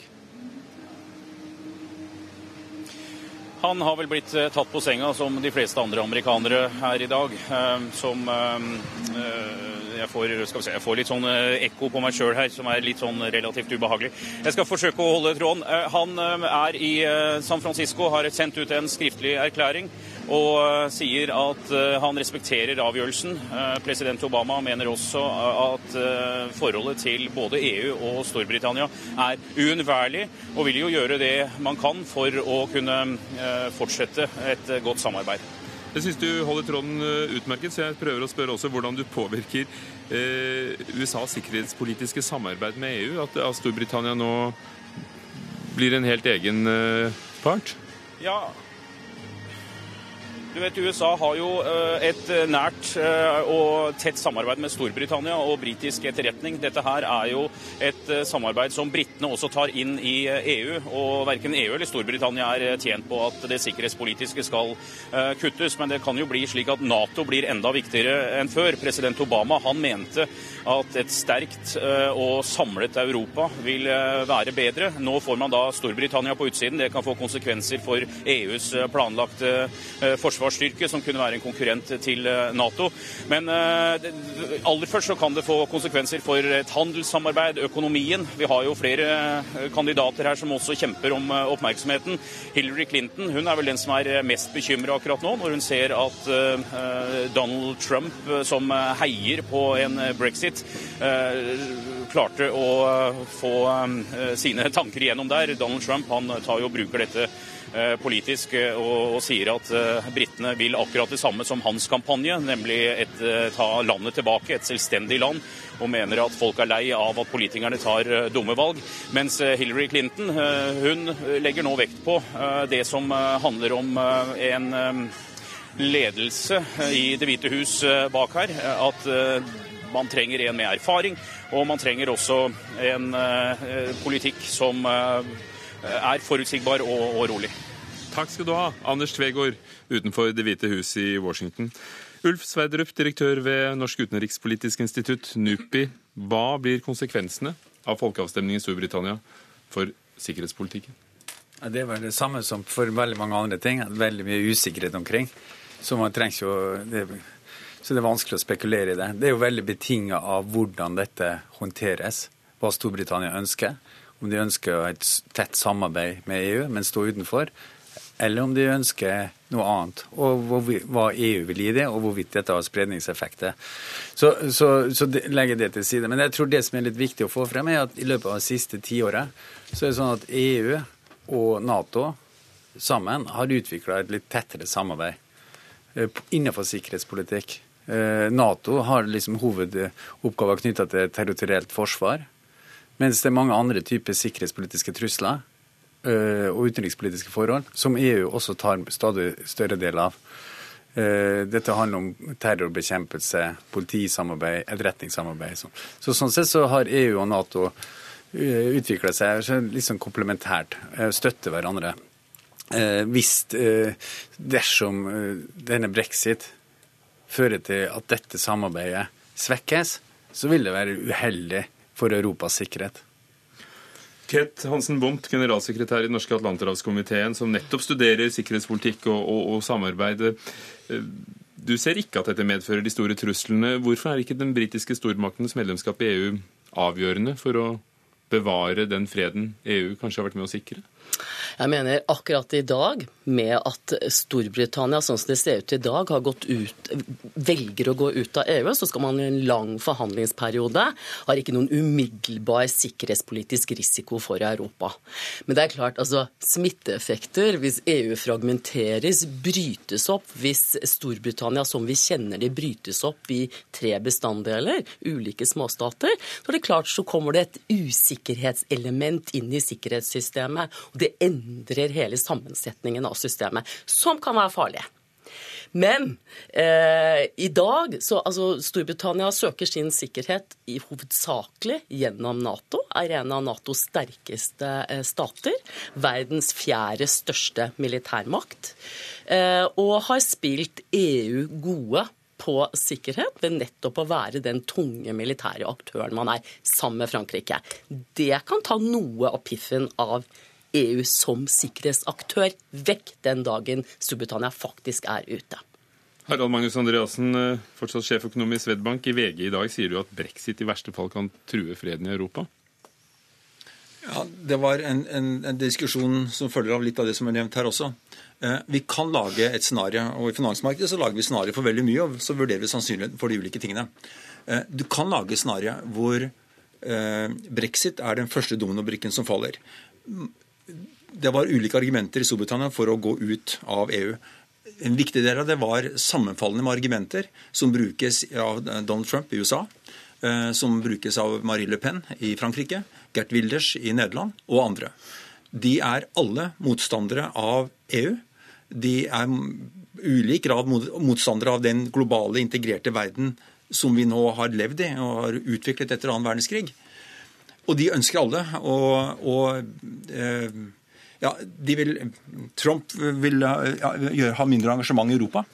Han har vel blitt eh, tatt på senga som de fleste andre amerikanere her i dag. Eh, som eh, jeg får, se, jeg får, litt sånn ekko på meg sjøl her, som er litt sånn relativt ubehagelig. Jeg skal forsøke å holde tråden. Han er i San Francisco, har sendt ut en skriftlig erklæring og eh, sier at eh, han respekterer avgjørelsen. Eh, President Obama mener også at forholdet til både EU og Storbritannia er uunnværlig, og vil jo gjøre det man kan for å kunne fortsette et godt samarbeid. Jeg syns du holder tråden utmerket, så jeg prøver å spørre også hvordan du påvirker USAs sikkerhetspolitiske samarbeid med EU. At, Storbritannia nå blir en helt egen part? Ja, du vet, USA har jo eh, et nært eh, og tett samarbeid med Storbritannia og britisk etterretning. Dette her er jo et eh, samarbeid som britene også tar inn i EU. Og verken EU eller Storbritannia er tjent på at det sikkerhetspolitiske skal kuttes. Men det kan jo bli slik at Nato blir enda viktigere enn før. President Obama han mente at et sterkt og samlet Europa vil være bedre. Nå får man da Storbritannia på utsiden. Det kan få konsekvenser for EUs planlagte forsvar forsvarsstyrke som kunne være en konkurrent til eh, Nato. Men eh, aller først så kan det få konsekvenser for et handelssamarbeid, økonomien. Vi har jo flere eh, kandidater her som også kjemper om oppmerksomheten. Hillary Clinton hun er vel den som er mest bekymra akkurat nå, når hun ser at Donald Trump, som heier på en brexit, klarte å få sine tanker igjennom der. Donald Trump han tar jo og bruker dette politisk eh, og, og, sier at uh, britene vil akkurat det samme som hans kampanje, nemlig et, ta landet tilbake, et selvstendig land, og mener at folk er lei av at politikerne tar dumme valg. Mens Hillary Clinton hun legger nå vekt på det som handler om en ledelse i Det hvite hus bak her. At man trenger en med erfaring, og man trenger også en politikk som er forutsigbar og, og rolig. Takk skal du ha, Anders Tvegård utenfor Det hvite hus i Washington. Ulf Sverdrup, direktør ved Norsk utenrikspolitisk institutt, NUPI. Hva blir konsekvensene av folkeavstemningen i Storbritannia for sikkerhetspolitikken? Det er vel det samme som for veldig mange andre ting. Veldig mye usikkerhet omkring. Så å det, Så det er vanskelig å spekulere i det. Det er jo veldig betinga av hvordan dette håndteres, hva Storbritannia ønsker om de ønsker et tett samarbeid med EU, men stå utenfor, eller om de ønsker noe annet, og hva EU vil gi det, og hvorvidt dette har spredningseffekter. Så, så, så legger jeg det til side. Men jeg tror det som er litt viktig å få frem, er at i løpet av det siste tiåret så er det sånn at EU og Nato sammen har utvikla et litt tettere samarbeid eh, innenfor sikkerhetspolitikk. Eh, Nato har liksom hovedoppgaver knytta til territorielt forsvar. Mens det er mange andre typer sikkerhetspolitiske trusler øh, og utenrikspolitiske forhold som EU også tar stadig større del av. Uh, dette handler om terrorbekjempelse, politisamarbeid, etterretningssamarbeid. Så sånn sett så har EU og Nato uh, utvikla seg litt sånn komplementært, støtter hverandre. Hvis dersom denne brexit fører til at dette samarbeidet svekkes, så vil det være uheldig for Europas sikkerhet. Ket Hansen Bomt, generalsekretær i Den norske atlanterhavskomiteen, som nettopp studerer sikkerhetspolitikk og, og, og samarbeid. Eh, du ser ikke at dette medfører de store truslene. Hvorfor er ikke den britiske stormaktens medlemskap i EU avgjørende for å bevare den freden EU kanskje har vært med å sikre? Jeg mener akkurat i dag, med at Storbritannia sånn som det ser ut i dag, har gått ut, velger å gå ut av EU, så skal man i en lang forhandlingsperiode. Har ikke noen umiddelbar sikkerhetspolitisk risiko for Europa. Men det er klart, altså smitteeffekter, hvis EU fragmenteres, brytes opp, hvis Storbritannia som vi kjenner det, brytes opp i tre bestanddeler, ulike småstater, så er det klart så kommer det et usikkerhetselement inn i sikkerhetssystemet. og det endrer hele sammensetningen av systemet, som kan være farlige. Men eh, i dag så altså Storbritannia søker sin sikkerhet i hovedsakelig gjennom Nato. Er en av Natos sterkeste eh, stater. Verdens fjerde største militærmakt. Eh, og har spilt EU gode på sikkerhet ved nettopp å være den tunge militære aktøren man er, sammen med Frankrike. Det kan ta noe av piffen av EU som sikkerhetsaktør vekk den dagen Storbritannia faktisk er ute. Harald Magnus Andreassen, eh, fortsatt sjeføkonom i Swedbank. I VG i dag sier du at brexit i verste fall kan true freden i Europa? Ja, Det var en, en, en, diskusjon som følger av litt av det som er nevnt her også. Eh, vi kan lage et scenario, og i finansmarkedet så lager vi scenario for veldig mye, og så vurderer vi sannsynligheten for de ulike tingene. Eh, du kan lage scenario hvor eh, brexit er den første dominobrikken som faller. Det var ulike argumenter i Storbritannia for å gå ut av EU. En viktig del av det var sammenfallende med argumenter som brukes av Donald Trump i USA, som brukes av Marie Le Pen i Frankrike, Gert Wilders i Nederland og andre. De er alle motstandere av EU. De er ulik grad motstandere av den globale, integrerte verden som vi nå har levd i og har utviklet etter annen verdenskrig. Og de ønsker alle å, å eh, ja, vil, Trump vil ja, ha mindre engasjement i Europa.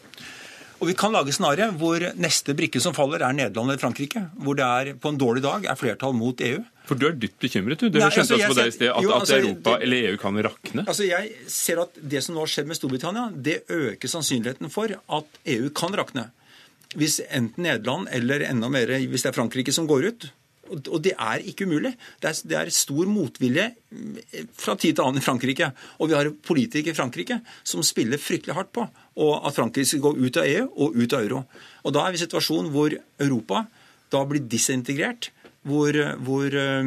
Og Vi kan lage scenario hvor neste brikke som faller, er Nederland eller Frankrike. Hvor det er på en dårlig dag er flertall mot EU. For du er dypt bekymret, du. Det Nei, skjønte altså, på deg i sted, at, jo, altså, at Europa det, eller EU kan rakne? Altså, Jeg ser at det som nå har skjedd med Storbritannia, det øker sannsynligheten for at EU kan rakne. Hvis enten Nederland eller enda mer hvis det er Frankrike som går ut. Og det er ikke umulig. Det er, det er stor motvilje fra tid til annen i Frankrike. Og vi har politikere i Frankrike som spiller fryktelig hardt på at Frankrike skal gå ut av EU og ut av euro. Og Da er vi i en situasjon hvor Europa da blir disintegrert hvor, hvor øh,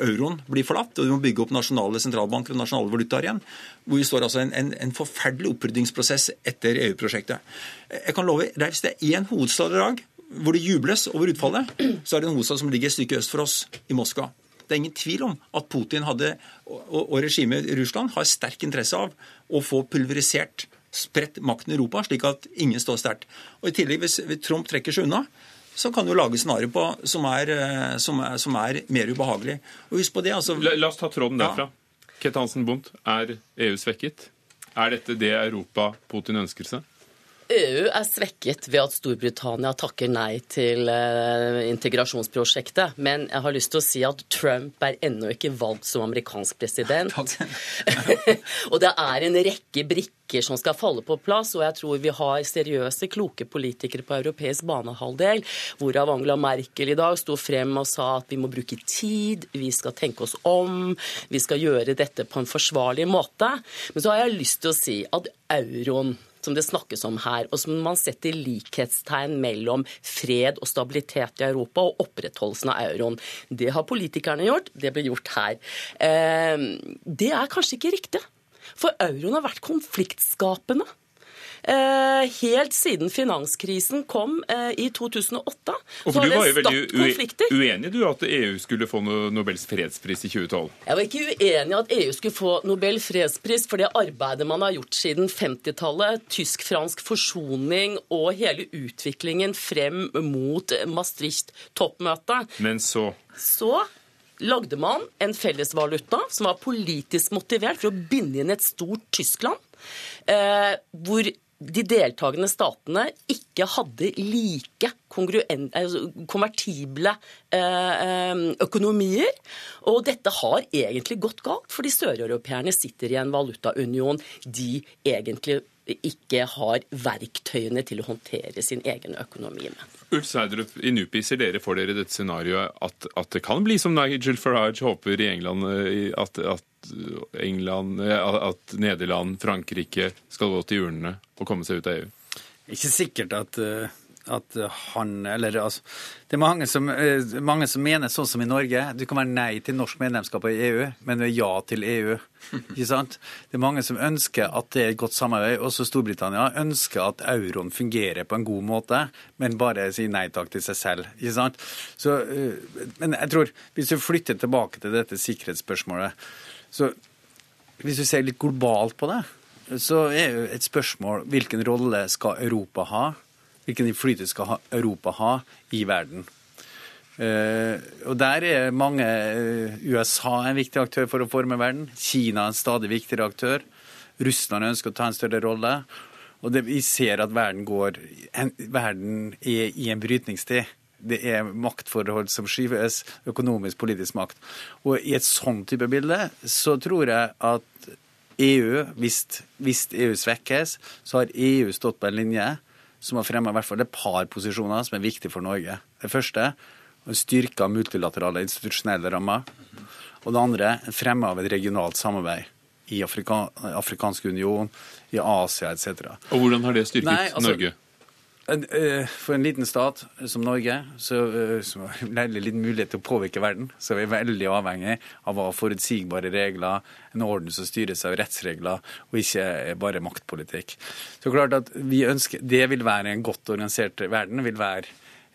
euroen blir forlatt, og vi må bygge opp nasjonale sentralbanker og nasjonale valutaer igjen. Hvor vi står altså en, en, en forferdelig oppryddingsprosess etter EU-prosjektet. Jeg kan love, Hvis det er én hovedstad i dag hvor det jubles over utfallet, så er det en hovedstad som ligger et stykke øst for oss, i Moskva. Det er ingen tvil om at Putin hadde, og, og regimet i Russland har sterk interesse av å få pulverisert spredt makten i Europa, slik at ingen står sterkt. Og I tillegg, hvis Trump trekker seg unna, så kan du lage scenarioer på som er, eh, som, er, som er, mer ubehagelig. Og husk på det, altså... La, la oss ta tråden derfra. Ja. Kent Hansen Bundt, er EU svekket? Er dette det Europa Putin ønsker seg? EU er svekket ved at Storbritannia takker nei til uh, integrasjonsprosjektet. Men jeg har lyst til å si at Trump er ennå ikke valgt som amerikansk president. og det er en rekke brikker som skal falle på plass, og jeg tror vi har seriøse, kloke politikere på europeisk banehalvdel, hvorav Angela Merkel i dag sto frem og sa at vi må bruke tid, vi skal tenke oss om, vi skal gjøre dette på en forsvarlig måte. Men så har jeg lyst til å si at euroen som det snakkes om her, og som man setter likhetstegn mellom fred og stabilitet i Europa og opprettholdelsen av euroen. Det har politikerne gjort, det ble gjort her. Eh, det er kanskje ikke riktig. For euroen har vært konfliktskapende. Eh, helt siden finanskrisen kom eh, i 2008. Og for Du var jo veldig uenig du at EU skulle få Nobels fredspris i 2012? Jeg var ikke uenig i at EU skulle få Nobel fredspris for det arbeidet man har gjort siden 50-tallet. Tysk-fransk forsoning og hele utviklingen frem mot Maastricht-toppmøtet. Men så? Så lagde man en fellesvaluta som var politisk motivert for å binde inn et stort Tyskland. Eh, hvor de deltakende statene ikke hadde like altså konvertible eh, eh, økonomier. Og dette har egentlig gått galt, fordi søreuropeerne sitter i en valutaunion de egentlig ikke har verktøyene til å håndtere sin egen økonomi med. Ulf Sverdrup, i NUPI ser dere for dere dette scenarioet at, at, det kan bli som Nigel Farage håper i England, eh, at, at, England, eh, at Nederland, Frankrike skal gå til urnene og komme seg ut av EU? Ikke sikkert at uh at han Eller altså Det er mange som, eh, mange som, mener sånn som i Norge. Du kan være nei til norsk medlemskap i EU, men du er ja til EU. Ikke sant? Det er mange som ønsker at det er et godt samarbeid. Også Storbritannia ønsker at euroen fungerer på en god måte, men bare sier nei takk til seg selv. Ikke sant? Så, eh, men jeg tror, hvis du flytter tilbake til dette sikkerhetsspørsmålet, så hvis du ser litt globalt på det, så er jo et spørsmål hvilken rolle skal Europa ha? Hvilken innflytelse skal Europa ha i verden? Uh, og Der er mange uh, USA en viktig aktør for å forme verden. Kina er en stadig viktigere aktør. Russland ønsker å ta en større rolle. Og det, vi ser at verden, går, en, verden er i en brytningstid. Det er maktforhold som skyves, økonomisk, politisk makt. Og i et sånn type bilde så tror jeg at EU, hvis, hvis EU svekkes, så har EU stått på en linje som har fremma et par posisjoner som er viktige for Norge. Det første en styrka multilaterale institusjonelle rammer. Og det andre fremme av et regionalt samarbeid i Afrika, Afrikansk union, i Asia etc. Og hvordan har det styrket Nei, altså, Norge? Eh, For en liten stat som Norge, så, eh, som har veldig liten mulighet til å påvirke verden, så er vi veldig avhengig av å ha forutsigbare regler, en orden som styres av rettsregler, og ikke bare maktpolitikk. Så klart at vi ønsker, Det vil være en godt organisert verden, vil være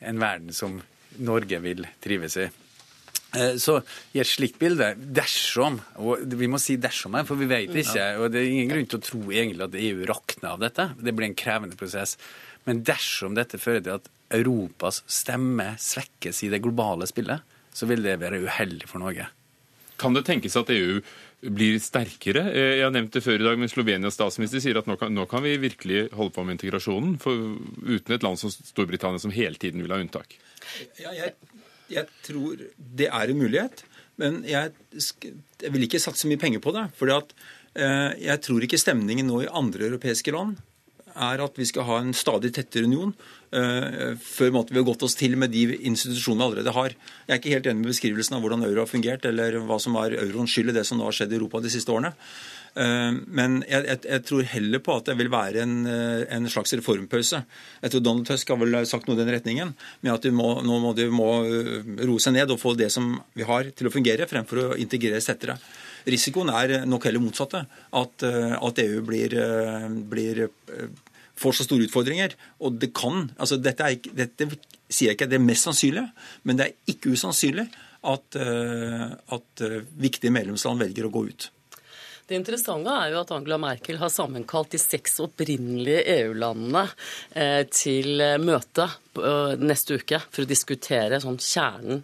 en verden som Norge vil trives i. Eh, Så i et slikt bilde, dersom og Vi må si dersom her, for vi vet ikke. og Det er ingen grunn til å tro egentlig at EU rakner av dette. Det blir en krevende prosess. Men dersom dette fører til at Europas stemme svekkes i det globale spillet, så vil det være uheldig for Norge. Kan det tenkes at EU blir sterkere? Eh, Jeg har nevnt det før i dag, men Slovenias statsminister sier at nå kan, nå kan vi virkelig holde på med integrasjonen, for uten et land som Storbritannia som hele tiden vil ha unntak. Ja, jeg, jeg tror det er en mulighet, men jeg, jeg vil ikke satse mye penger på det. For eh, jeg tror ikke stemningen nå i andre europeiske land er at vi skal ha en stadig tettere union eh, før måtte vi har gått oss til med de institusjonene vi allerede har. Jeg er ikke helt enig med beskrivelsen av hvordan euro har fungert, eller hva som er euroens skyld i det som nå har skjedd i Europa de siste årene. Eh, Men jeg, jeg, jeg tror heller på at det vil være en, eh, en slags reformpause. Jeg tror Donald Tusk har vel sagt noe i den retningen, med at må, nå må de må roe seg ned og få det som vi har til å fungere, fremfor å integreres tettere. Risikoen er nok heller motsatte. At, eh, at EU blir, eh, blir, eh, får så store utfordringer. Og det kan altså dette, ikke, dette sier jeg ikke er det mest sannsynlig, men det er ikke usannsynlig at, at viktige medlemsland velger å gå ut. Det interessante er jo at Angela Merkel har sammenkalt de seks opprinnelige EU-landene eh, til eh, møte eh, neste uke for å diskutere sånn kjernen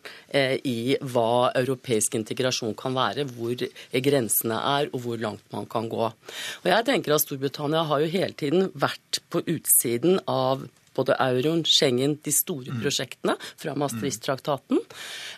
i hva europeisk integrasjon kan være, hvor grensene er og hvor langt man kan gå. Og jeg tenker at Storbritannia har jo hele tiden vært på utsiden av både euroen, Schengen, de store prosjektene fra Maastricht-traktaten.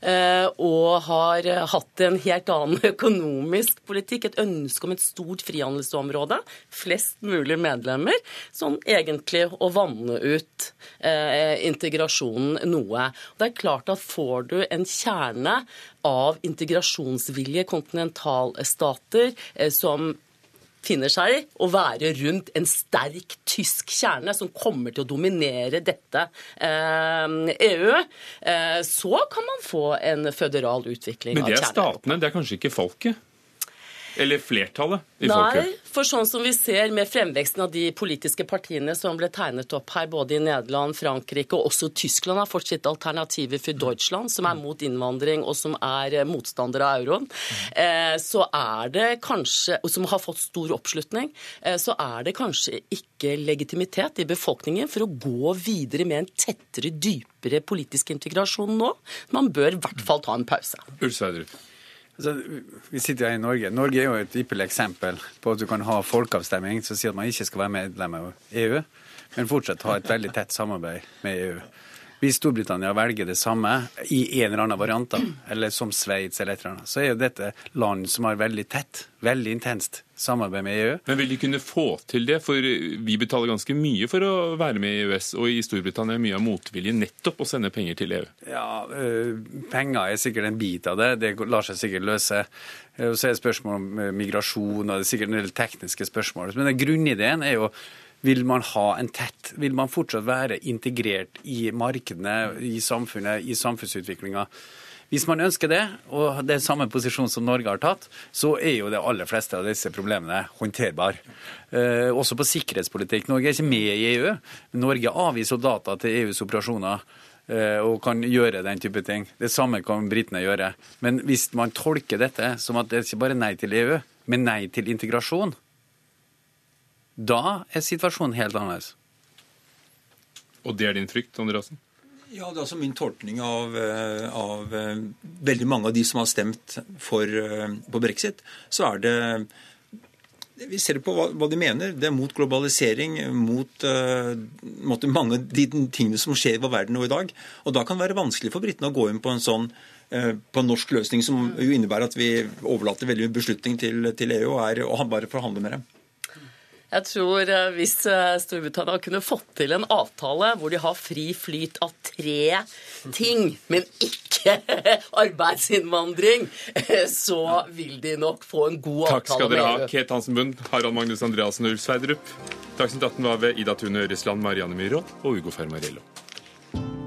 eh, Og har eh, hatt en helt annen økonomisk politikk, et ønske om et stort frihandelsområde, flest mulig medlemmer, sånn egentlig å vanne ut eh, integrasjonen noe. Det er klart at får du en kjerne av integrasjonsvillige kontinentalstater som finner seg i å være rundt en sterk tysk kjerne som kommer til å dominere dette eh, EU, eh, så kan man få en føderal utvikling Men det er statene, det er kanskje ikke folket? Eller flertallet i Nei, folket? for sånn som vi ser med fremveksten av de politiske partiene som ble tegnet opp her, både i Nederland, Frankrike og også Tyskland har fått sitt alternativ for Deutschland, som er mot innvandring og som er motstander motstandere av euroen, eh, så er det kanskje, og som har fått stor oppslutning, eh, så er det kanskje ikke legitimitet i befolkningen for å gå videre med en tettere, dypere politisk integrasjon nå. Man bør i hvert fall ta en pause. Ulf Sverdrup. Altså, vi sitter her i Norge. Norge er jo et ypperlig eksempel på at du kan ha folkeavstemning som sier at man ikke skal være medlem av EU, men fortsatt ha et veldig tett samarbeid med EU. Hvis Storbritannia velger det samme i en eller annen variant, da, eller som Sveits eller et eller annet, så er jo dette land som har veldig tett, veldig intenst samarbeid med EU. Men vil de kunne få til det? For vi betaler ganske mye for å være med i EØS, og i Storbritannia er mye av motviljen nettopp å sende penger til EU. Ja, øh, Penger er sikkert en bit av det. Det lar seg sikkert løse. Så er det spørsmål om eh, migrasjon, og det er sikkert en del tekniske spørsmål. Men grunnideen er jo vil man ha en tett, vil man fortsatt være integrert i markedene, i samfunnet, i samfunnsutviklinga? Hvis man ønsker det, og det er samme posisjon som Norge har tatt, så er jo de aller fleste av disse problemene håndterbare. Eh, også på sikkerhetspolitikk. Norge er ikke med i EU. Norge avgir soldater til EUs operasjoner eh, og kan gjøre den type ting. Det samme kan britene gjøre. Men hvis man tolker dette som at det er ikke bare nei til EU, men nei til integrasjon, da er situasjonen helt annerledes. Og det er din frykt, Andreassen? Ja, det er altså min tolkning av, eh, av eh, veldig mange av de som har stemt for, eh, på brexit. Så er det Vi ser på hva, hva de mener. Det er mot globalisering, mot uh, mange av de tingene som skjer i vår verden nå i dag. Og da kan det være vanskelig for britene å gå inn på en sånn på en norsk løsning som jo innebærer at vi overlater veldig mye beslutning til, til EU og, er, og bare forhandler med dem. Jeg tror eh, hvis eh, Storbritannia kunne fått til en avtale hvor de har fri flyt av tre ting, men ikke arbeidsinnvandring, eh, så vil de nok få en god avtale. Takk skal dere ha. Kate Hansen Bund, Harald Magnus Andreassen og Ulf Sverdrup. Dagsnytt 18 var ved Ida Tune Øresland, Marianne Myhrvold og Ugo Fermarello.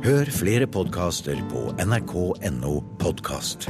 Hør flere podkaster på nrk.no podkast.